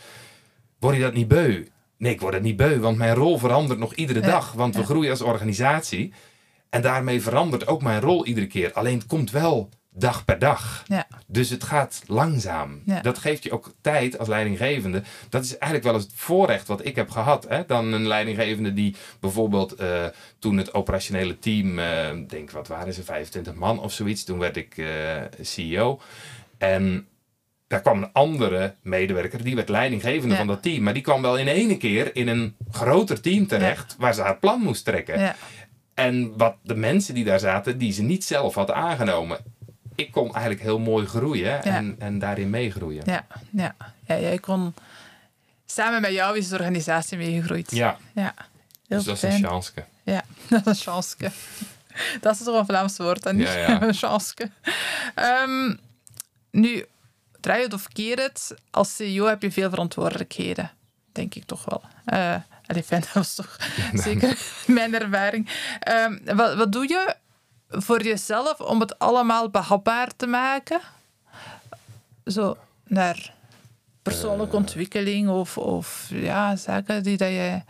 Word je dat niet beu? Nee, ik word het niet beu, want mijn rol verandert nog iedere Ja, dag. Want we groeien als organisatie. En daarmee verandert ook mijn rol iedere keer. Alleen het komt wel dag per dag. Ja. Dus het gaat langzaam. Ja. Dat geeft je ook tijd als leidinggevende. Dat is eigenlijk wel eens het voorrecht wat ik heb gehad. Hè? Dan een leidinggevende die bijvoorbeeld eh, toen het operationele team, eh denk wat waren ze, 25 man of zoiets. Toen werd ik eh, CEO. En daar kwam een andere medewerker, die werd leidinggevende Ja. van dat team. Maar die kwam wel in ene keer in een groter team terecht, waar ze haar plan moest trekken. En wat de mensen die daar zaten, die ze niet zelf had aangenomen. Ik kon eigenlijk heel mooi groeien en, en daarin meegroeien. Ja, ja. ja, jij kon... Samen met jou is de organisatie meegegroeid. Ja, Ja, heel dus dat is een chance. Ja, <laughs> dat is een chanske. <laughs> Dat is toch een Vlaams woord, dan niet? Ja, ja. <laughs> een chanske. Ehm, nu, draai het of keer het, als CEO heb je veel verantwoordelijkheden. Denk ik toch wel. Allee, fijn, dat was toch zeker mijn ervaring. Ehm, wat, wat doe je voor jezelf om het allemaal behapbaar te maken? Zo naar persoonlijke Eh. ontwikkeling of, of ja, zaken die dat je...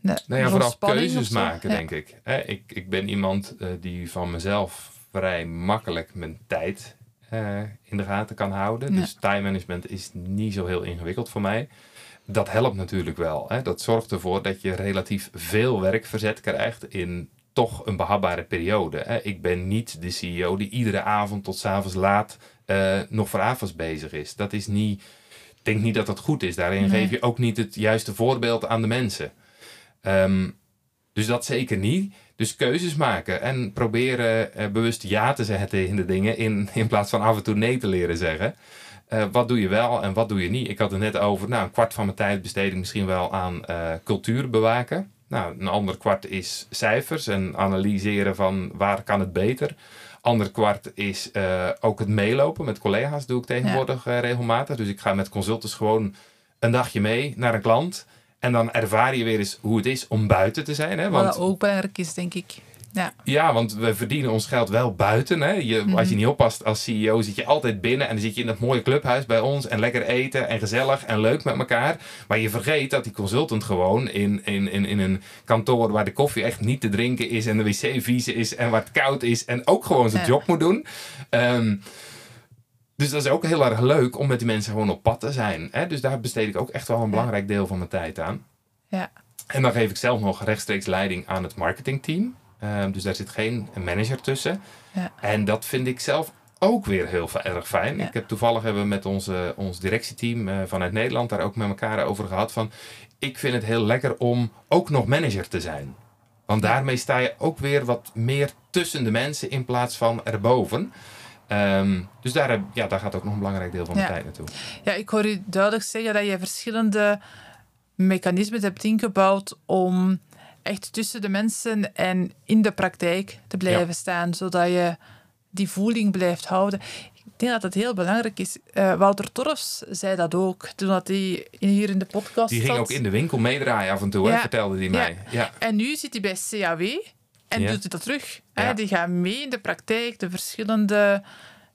Nou ja, vooral keuzes maken, Ja. denk ik. Ik. Ik ben iemand eh, die van mezelf vrij makkelijk mijn tijd eh, in de gaten kan houden. Ja. Dus time management is niet zo heel ingewikkeld voor mij. Dat helpt natuurlijk wel. Hè? Dat zorgt ervoor dat je relatief veel werk verzet krijgt in toch een behapbare periode. Hè? Ik ben niet de CEO die iedere avond tot 's avonds laat eh, nog voor avonds bezig is. Dat is niet. Ik denk niet dat dat goed is. Daarin Nee. geef je ook niet het juiste voorbeeld aan de mensen. Ehm, dus dat zeker niet. Dus keuzes maken en proberen eh, bewust ja te zeggen tegen de dingen in, in plaats van af en toe nee te leren zeggen. Eh, wat doe je wel en wat doe je niet? Ik had het net over, nou, een kwart van mijn tijd besteed ik misschien wel aan cultuur bewaken. Nou, een ander kwart is cijfers en analyseren van waar kan het beter. Ander kwart is eh, ook het meelopen met collega's, doe ik tegenwoordig eh, regelmatig. Dus ik ga met consultants gewoon een dagje mee naar een klant. En dan ervaar je weer eens hoe het is om buiten te zijn. Hè? Want ook belangrijk is, denk ik. Ja, ja, want we verdienen ons geld wel buiten. Hè? Je, Als je niet oppast als CEO zit je altijd binnen en dan zit je in dat mooie clubhuis bij ons en lekker eten en gezellig en leuk met elkaar. Maar je vergeet dat die consultant gewoon in, in, in, in een kantoor waar de koffie echt niet te drinken is en de wc vies is en waar het koud is en ook gewoon zijn Ja. job moet doen. Ehm, dus dat is ook heel erg leuk om met die mensen gewoon op pad te zijn. Hè? Dus daar besteed ik ook echt wel een belangrijk deel van mijn tijd aan. ja, En dan geef ik zelf nog rechtstreeks leiding aan het marketingteam. Ehm, dus daar zit geen manager tussen. Ja. En dat vind ik zelf ook weer heel erg fijn. Ja. Ik heb toevallig hebben we met onze, ons directieteam eh, vanuit Nederland daar ook met elkaar over gehad. Van, ik vind het heel lekker om ook nog manager te zijn. Want daarmee sta je ook weer wat meer tussen de mensen in plaats van erboven. Ehm, dus daar, heb- ja, daar gaat ook nog een belangrijk deel van mijn Ja. tijd naartoe. ja, ik hoor u duidelijk zeggen dat je verschillende mechanismen hebt ingebouwd om echt tussen de mensen en in de praktijk te blijven Ja. staan, zodat je die voeling blijft houden. Ik denk dat het heel belangrijk is. Eh, Wouter Torfs zei dat ook, toen dat hij hier in de podcast Die ging zat. ook in de winkel meedraaien af en toe, hè, vertelde hij mij. Ja. En nu zit hij bij CAW en doet hij dat terug. Hè? Die gaat mee in de praktijk de verschillende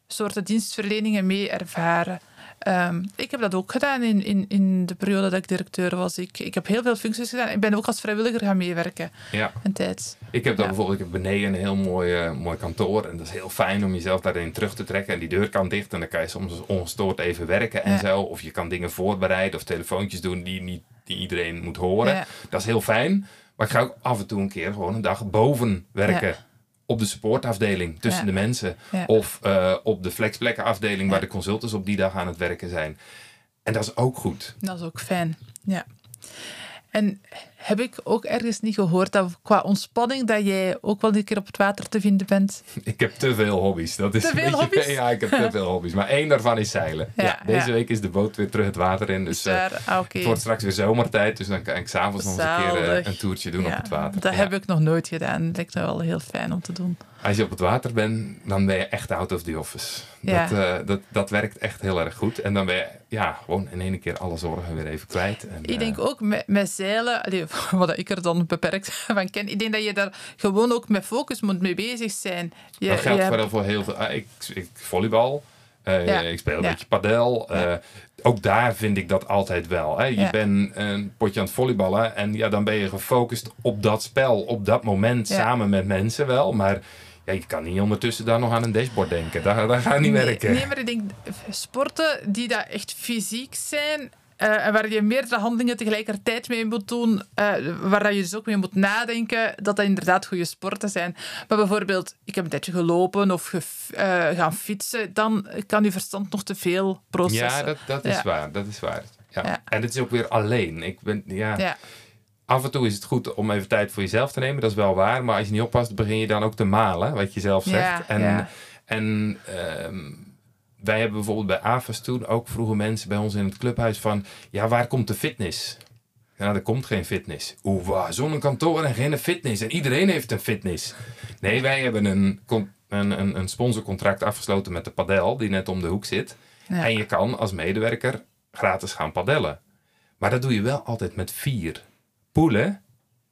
soorten dienstverleningen mee ervaren. Ehm, ik heb dat ook gedaan in, in, in de periode dat ik directeur was. Ik, ik heb heel veel functies gedaan. Ik ben ook als vrijwilliger gaan meewerken ja. een tijd. Ik heb dan Ja. bijvoorbeeld ik heb beneden een heel mooi, eh, mooi kantoor. En dat is heel fijn om jezelf daarin terug te trekken. En die deur kan dicht. En dan kan je soms ongestoord even werken en Ja. zo. Of je kan dingen voorbereiden of telefoontjes doen die, niet, die iedereen moet horen. Ja. Dat is heel fijn. Maar ik ga ook af en toe een keer gewoon een dag boven werken. Op de supportafdeling tussen Ja. de mensen. Ja. Of eh, op de flexplekkenafdeling Ja. waar de consultants op die dag aan het werken zijn. En dat is ook goed. Dat is ook fijn. Ja. En heb ik ook ergens niet gehoord dat qua ontspanning dat jij ook wel een keer op het water te vinden bent? Ik heb te veel hobby's. Dat is Te veel beetje, hobby's? Ja, ik heb te veel hobby's. Maar één daarvan is zeilen. Ja, Ja, deze ja. week is de boot weer terug het water in. Dus eh, daar- ah, het wordt straks weer zomertijd. Dus dan kan ik s'avonds nog eens een keer eh, een toertje doen Ja, op het water. Dat heb ik nog nooit gedaan. Dat lijkt me wel heel fijn om te doen. Als je op het water bent, dan ben je echt out of the office. Ja. Dat, eh, dat, dat werkt echt heel erg goed. En dan ben je ja, gewoon in één keer alle zorgen weer even kwijt. En, Ik eh, denk ook met, met zeilen, allee, <laughs> wat ik er dan beperkt <laughs> van ken, ik denk dat je daar gewoon ook met focus moet mee bezig zijn. Je, dat geldt vooral voor heel veel. ah, ik, ik volleybal. eh, Ja. Ik speel een Ja. beetje padel. eh, ook daar vind ik dat altijd wel. Hè. Je bent een potje aan het volleyballen. En ja, dan ben je gefocust op dat spel. Op dat moment samen met mensen wel. Maar ja, je kan niet ondertussen daar nog aan een dashboard denken. Dat, dat gaat niet nee, werken. Nee, maar ik denk sporten die dat echt fysiek zijn. eh, en waar je meerdere handelingen tegelijkertijd mee moet doen, eh, waar dat je dus ook mee moet nadenken, dat dat inderdaad goede sporten zijn. Maar bijvoorbeeld, ik heb een tijdje gelopen of eh, gaan fietsen, dan kan je verstand nog te veel processen. Ja, dat, dat is Ja. waar. Dat is waar. Ja. Ja. En het is ook weer alleen. Ik ben, ja, Ja, Af en toe is het goed om even tijd voor jezelf te nemen. Dat is wel waar. Maar als je niet oppast, begin je dan ook te malen. Wat je zelf zegt. Ja, en ja. en ehm, wij hebben bijvoorbeeld bij AFAS toen ook vroegen mensen bij ons in het clubhuis van... Ja, waar komt de fitness? Ja, er komt geen fitness. Oeh, waar, zo'n kantoor en geen fitness. En iedereen heeft een fitness. Nee, wij hebben een, een, een, een sponsorcontract afgesloten met de padel, die net om de hoek zit. Ja. En je kan als medewerker gratis gaan padellen. Maar dat doe je wel altijd met vier. Poelen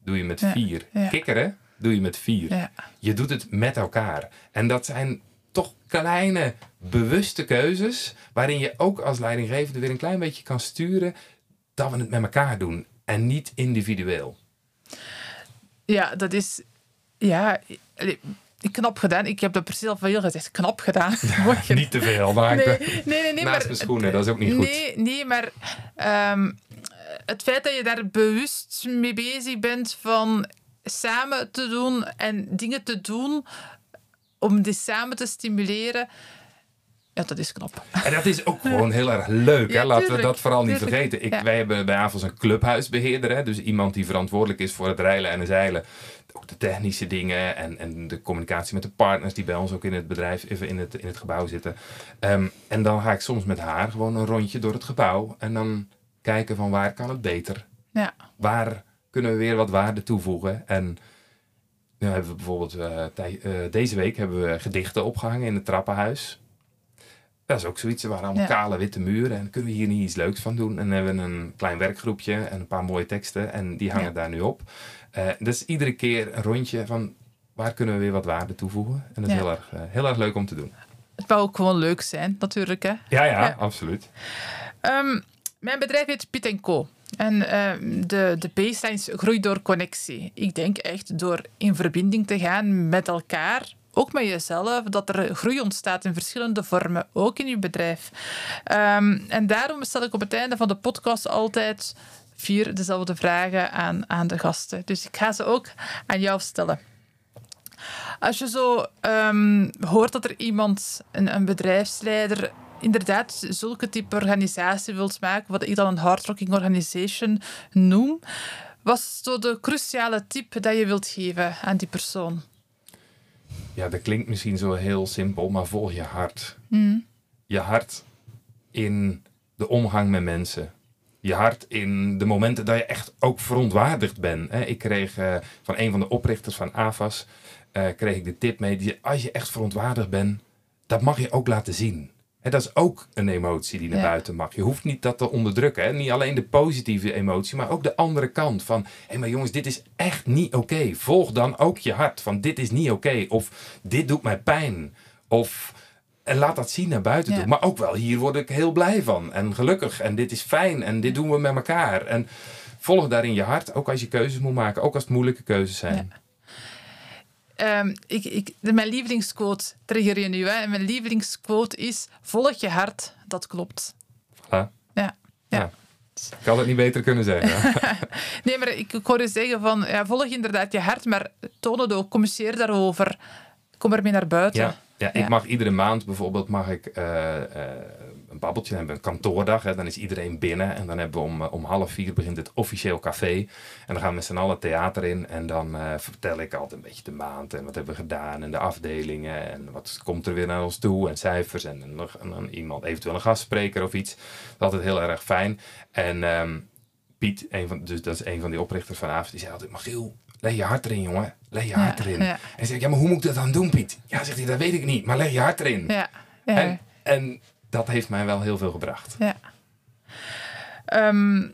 doe je met Ja, vier. ja. Kikkeren doe je met vier. ja. Je doet het met elkaar. En dat zijn toch kleine, bewuste keuzes. waarin je ook als leidinggevende weer een klein beetje kan sturen. dat we het met elkaar doen en niet individueel. Ja, dat is. Ja, knap gedaan. Ik heb dat precies al veel gezegd. Knap <laughs> <laughs> gedaan. niet te veel, maar nee, nee, nee, nee, naast maar, mijn schoenen, dat is ook niet goed. Nee, nee maar ehm, het feit dat je daar bewust mee bezig bent van samen te doen en dingen te doen om die samen te stimuleren. Ja, dat is knap. En dat is ook gewoon heel erg leuk. Ja, hè? Laten we dat vooral niet vergeten. Ik, Ja. Wij hebben bij AFOS een clubhuisbeheerder. Hè? Dus iemand die verantwoordelijk is voor het reilen en het zeilen. Ook de technische dingen en, en de communicatie met de partners die bij ons ook in het bedrijf, even in het, in het gebouw zitten. Ehm, en dan ga ik soms met haar gewoon een rondje door het gebouw. En dan kijken van waar kan het beter? Ja, Waar kunnen we weer wat waarde toevoegen? En nu hebben we bijvoorbeeld eh, tij- eh, deze week hebben we gedichten opgehangen in het trappenhuis. Dat is ook zoiets. Er waren allemaal Ja. kale witte muren. En kunnen we hier niet iets leuks van doen? En dan hebben we een klein werkgroepje en een paar mooie teksten. En die hangen Ja. daar nu op. Eh dus iedere keer een rondje van waar kunnen we weer wat waarde toevoegen? En dat is Ja. heel, erg, heel erg leuk om te doen. het wou ook gewoon leuk zijn, natuurlijk. Hè. Ja, ja, Ja. absoluut. Ehm, mijn bedrijf heet Piet Co. En ehm, de, de baseline groei door connectie. Ik denk echt door in verbinding te gaan met elkaar, ook met jezelf, dat er groei ontstaat in verschillende vormen, ook in je bedrijf. Ehm, en daarom stel ik op het einde van de podcast altijd vier dezelfde vragen aan, aan de gasten. Dus ik ga ze ook aan jou stellen. Als je zo ehm, hoort dat er iemand, een, een bedrijfsleider, inderdaad zulke type organisatie wilt maken, wat ik dan een hardrocking organization noem, wat is zo de cruciale tip dat je wilt geven aan die persoon? Ja, dat klinkt misschien zo heel simpel, maar volg je hart. Hmm. Je hart in de omgang met mensen. Je hart in de momenten dat je echt ook verontwaardigd bent. Ik kreeg eh, van een van de oprichters van AFAS eh, kreeg ik de tip mee. Die, als je echt verontwaardigd bent, dat mag je ook laten zien. Hè, dat is ook een emotie die naar Ja. buiten mag. Je hoeft niet dat te onderdrukken. Hè. Niet alleen de positieve emotie, maar ook de andere kant. Van, hé maar jongens, dit is echt niet oké. Volg dan ook je hart. Van, dit is niet oké. Of, dit doet mij pijn. Of, en laat dat zien naar buiten Ja. toe. Maar ook wel, hier word ik heel blij van. En gelukkig. En dit is fijn. En dit doen we met elkaar. En volg daarin je hart. Ook als je keuzes moet maken. Ook als het moeilijke keuzes zijn. Ehm, ik, mijn lievelingsquote trigger je nu. Hè. En mijn lievelingsquote is: volg je hart, dat klopt. Voilà. Ja. Ja. Ja. Ik had het niet beter kunnen zeggen. <laughs> Nee, maar ik, ik hoor je zeggen van, ja, volg inderdaad je hart, maar toon het ook, communiceer daarover. Kom ermee naar buiten. Ja, ja, ik Ja. mag iedere maand bijvoorbeeld mag ik eh, eh, een babbeltje dan hebben. we Een kantoordag, hè, dan is iedereen binnen. En dan hebben we om, eh, om half vier begint het officieel café. En dan gaan we met z'n allen theater in. En dan eh, vertel ik altijd een beetje de maand. En wat hebben we gedaan. En de afdelingen. En wat komt er weer naar ons toe. En cijfers. En, en, nog- en dan iemand, eventueel een gastspreker of iets. Dat is altijd heel erg fijn. En ehm, Piet, een van, dus dat is een van die oprichters van AFS, die zei altijd, Magiel, leg je hart erin, jongen. Leg je hart erin. ja. En zeg ik, ja, maar hoe moet ik dat dan doen, Piet? Ja, zegt hij, dat weet ik niet, maar leg je hart erin. Ja. En, en dat heeft mij wel heel veel gebracht. ja. Ehm,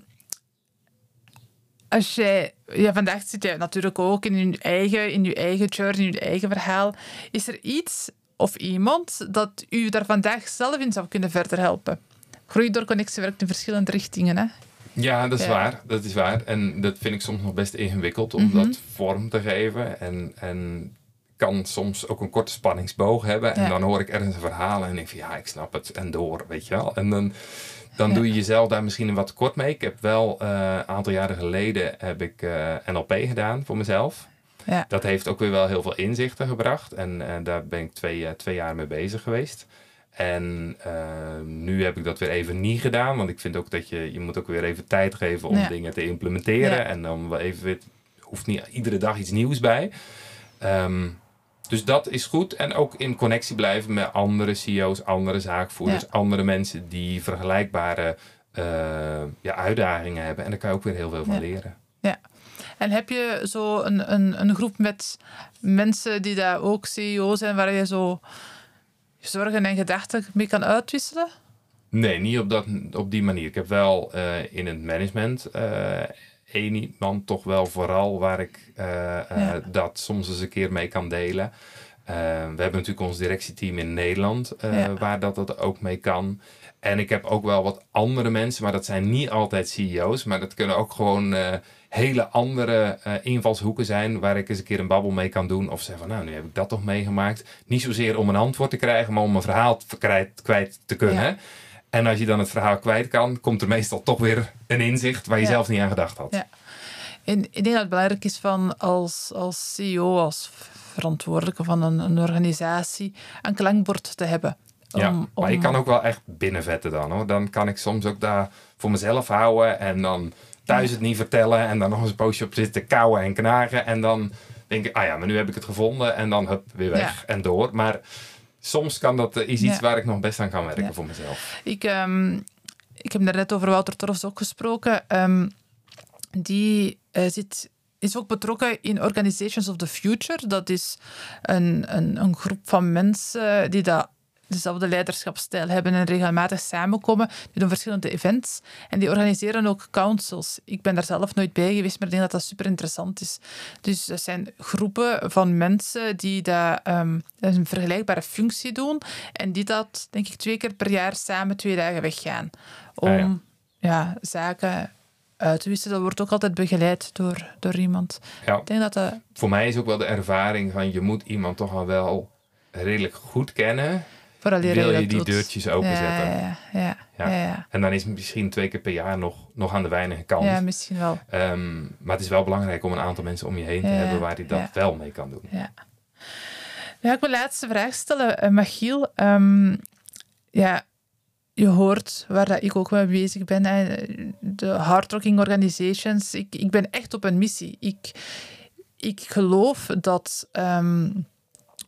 als jij, ja, vandaag zit jij natuurlijk ook in je eigen, in je eigen journey, in je eigen verhaal. Is er iets of iemand dat u daar vandaag zelf in zou kunnen verder helpen? Groei door connectie werkt in verschillende richtingen. Hè? Ja, dat is Ja. waar. Dat is waar. En dat vind ik soms nog best ingewikkeld om Mhm. dat vorm te geven. En, en kan soms ook een korte spanningsboog hebben. En Ja. dan hoor ik ergens een verhaal en denk van ja, ik snap het. En door, weet je wel. En dan, dan Ja. doe je jezelf daar misschien wat kort mee. Ik heb wel eh, een aantal jaren geleden heb ik eh, NLP gedaan voor mezelf. Ja. Dat heeft ook weer wel heel veel inzichten gebracht. En eh, daar ben ik twee, twee jaar mee bezig geweest. En nu heb ik dat weer even niet gedaan. Want ik vind ook dat je, je moet ook weer even tijd geven om Ja. dingen te implementeren. Ja. En dan wel even weer, hoeft niet iedere dag iets nieuws bij. Ehm, dus dat is goed. En ook in connectie blijven met andere CEO's, andere zaakvoerders, Ja. andere mensen die vergelijkbare eh, ja, uitdagingen hebben. En daar kan je ook weer heel veel van Ja. leren. En heb je zo een, een, een groep met mensen die daar ook CEO zijn, waar je zo zorgen en gedachten mee kan uitwisselen? Nee, niet op, dat, op die manier. Ik heb wel eh, in het management eh één iemand toch wel vooral waar ik eh, eh, Ja. dat soms eens een keer mee kan delen. Eh, we hebben natuurlijk ons directieteam in Nederland, Ja. waar dat, dat ook mee kan. En ik heb ook wel wat andere mensen, maar dat zijn niet altijd CEO's, maar dat kunnen ook gewoon hele andere invalshoeken zijn, waar ik eens een keer een babbel mee kan doen. Of zeggen van, nou, nu heb ik dat toch meegemaakt. Niet zozeer om een antwoord te krijgen, maar om een verhaal kwijt, kwijt te kunnen. Ja. En als je dan het verhaal kwijt kan, komt er meestal toch weer een inzicht waar je Ja. zelf niet aan gedacht had. Ja. En ik denk dat het belangrijk is van als, als CEO, als verantwoordelijke van een, een organisatie, een klankbord te hebben. Ja, Om- maar ik om- kan ook wel echt binnenvetten dan hoor. Dan kan ik soms ook daar voor mezelf houden en dan thuis het niet vertellen en dan nog eens een poosje op zitten kauwen en knagen. En dan denk ik, ah ja, maar nu heb ik het gevonden en dan hup, weer weg en door. Maar soms kan dat, eh, is iets Ja. waar ik nog best aan kan werken Ja. voor mezelf. Ik, ehm, ik heb net over Wouter Torfs ook gesproken. Ehm, die eh, zit, is ook betrokken in Organizations of the Future. Dat is een, een, een groep van mensen die dat dezelfde leiderschapsstijl hebben en regelmatig samenkomen. Die doen verschillende events en die organiseren ook councils. Ik ben daar zelf nooit bij geweest, maar ik denk dat dat super interessant is. Dus dat zijn groepen van mensen die dat, ehm, een vergelijkbare functie doen en die dat, denk ik, twee keer per jaar samen twee dagen weggaan. Om Ah, ja. ja. zaken uit te wisselen. Dat wordt ook altijd begeleid door, door iemand. Ja, Ik denk dat dat... voor mij is ook wel de ervaring van je moet iemand toch al wel redelijk goed kennen. Wil je die deurtjes openzetten? Ja, ja, ja. Ja. ja, ja. En dan is het misschien twee keer per jaar nog, nog aan de weinige kant. Ja, misschien wel. Ehm, maar het is wel belangrijk om een aantal mensen om je heen te Ja, hebben waar je dat ja. wel mee kan doen. Ja. Ga ik mijn laatste vraag stellen, eh, Machiel. Ehm, ja, je hoort waar dat ik ook mee bezig ben. De hardrocking organizations. Ik, ik ben echt op een missie. Ik, ik geloof dat ehm,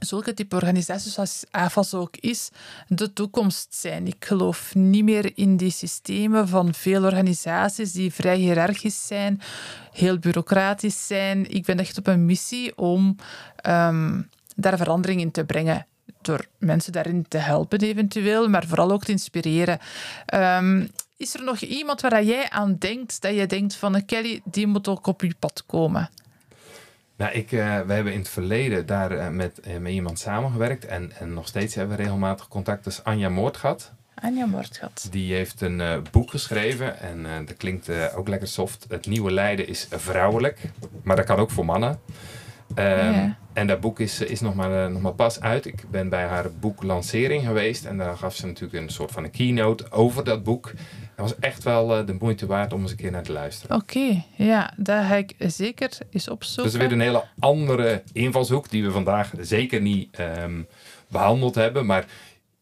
zulke type organisaties zoals AFAS ook is, de toekomst zijn. Ik geloof niet meer in die systemen van veel organisaties die vrij hiërarchisch zijn, heel bureaucratisch zijn. Ik ben echt op een missie om ehm, daar verandering in te brengen. Door mensen daarin te helpen, eventueel, maar vooral ook te inspireren. Ehm, is er nog iemand waar jij aan denkt, dat je denkt van eh, Kelly, die moet ook op je pad komen? Nou, ik, eh, we hebben in het verleden daar eh, met, eh, met iemand samengewerkt. En, en nog steeds hebben we regelmatig contact. Dat is Anja Moordgat. Anja Moordgat. Die heeft een boek geschreven. En dat klinkt ook lekker soft. Het nieuwe lijden is vrouwelijk. Maar dat kan ook voor mannen. Ehm, Ja. En dat boek is, is nog, maar, nog maar pas uit. Ik ben bij haar boeklancering geweest. En daar gaf ze natuurlijk een soort van een keynote over dat boek. Dat was echt wel eh, de moeite waard om eens een keer naar te luisteren. Oké, ja, dat ga ik zeker eens opzoeken. Dat is weer een hele andere invalshoek die we vandaag zeker niet ehm, behandeld hebben. Maar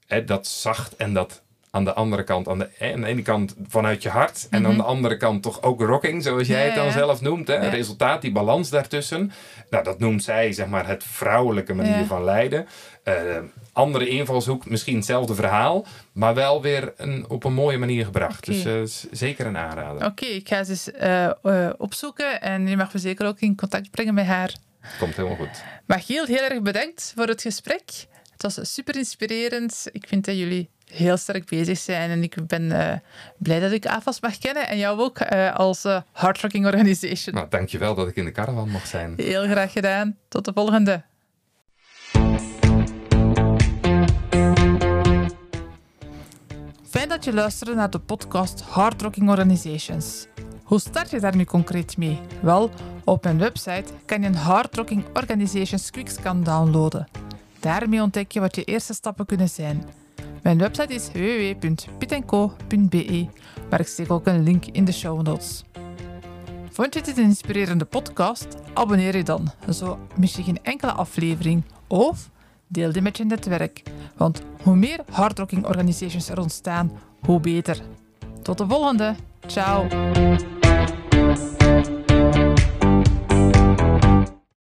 hè, dat zacht en dat aan de andere kant, aan de, hè, aan de ene kant vanuit je hart en aan de andere kant toch ook rocking, zoals jij Mhm. Ja, het dan ja. zelf noemt. Hè? Ja. Resultaat, die balans daartussen. Nou, dat noemt zij zeg maar het vrouwelijke manier van leiden. Eh, andere invalshoek, misschien hetzelfde verhaal, maar wel weer een, op een mooie manier gebracht. Dus eh, zeker een aanrader. Oké, ik ga ze eens eh, opzoeken en je mag me zeker ook in contact brengen met haar. Komt helemaal goed. Machiel, heel erg bedankt voor het gesprek. Het was super inspirerend. Ik vind dat jullie heel sterk bezig zijn en ik ben eh, blij dat ik AFAS mag kennen en jou ook eh, als eh hardrocking organization. Nou, dankjewel dat ik in de caravan mocht zijn. Heel graag gedaan. Tot de volgende. Fijn dat je luisterde naar de podcast Hard Rocking Organizations. Hoe start je daar nu concreet mee? Wel, op mijn website kan je een Hard Rocking Organizations Quickscan downloaden. Daarmee ontdek je wat je eerste stappen kunnen zijn. Mijn website is www.pitco.be, maar ik steek ook een link in de show notes. Vond je dit een inspirerende podcast? Abonneer je dan, zo mis je geen enkele aflevering. Of deel die met je netwerk, want hoe meer hardrocking organisations er ontstaan, hoe beter. Tot de volgende. Ciao.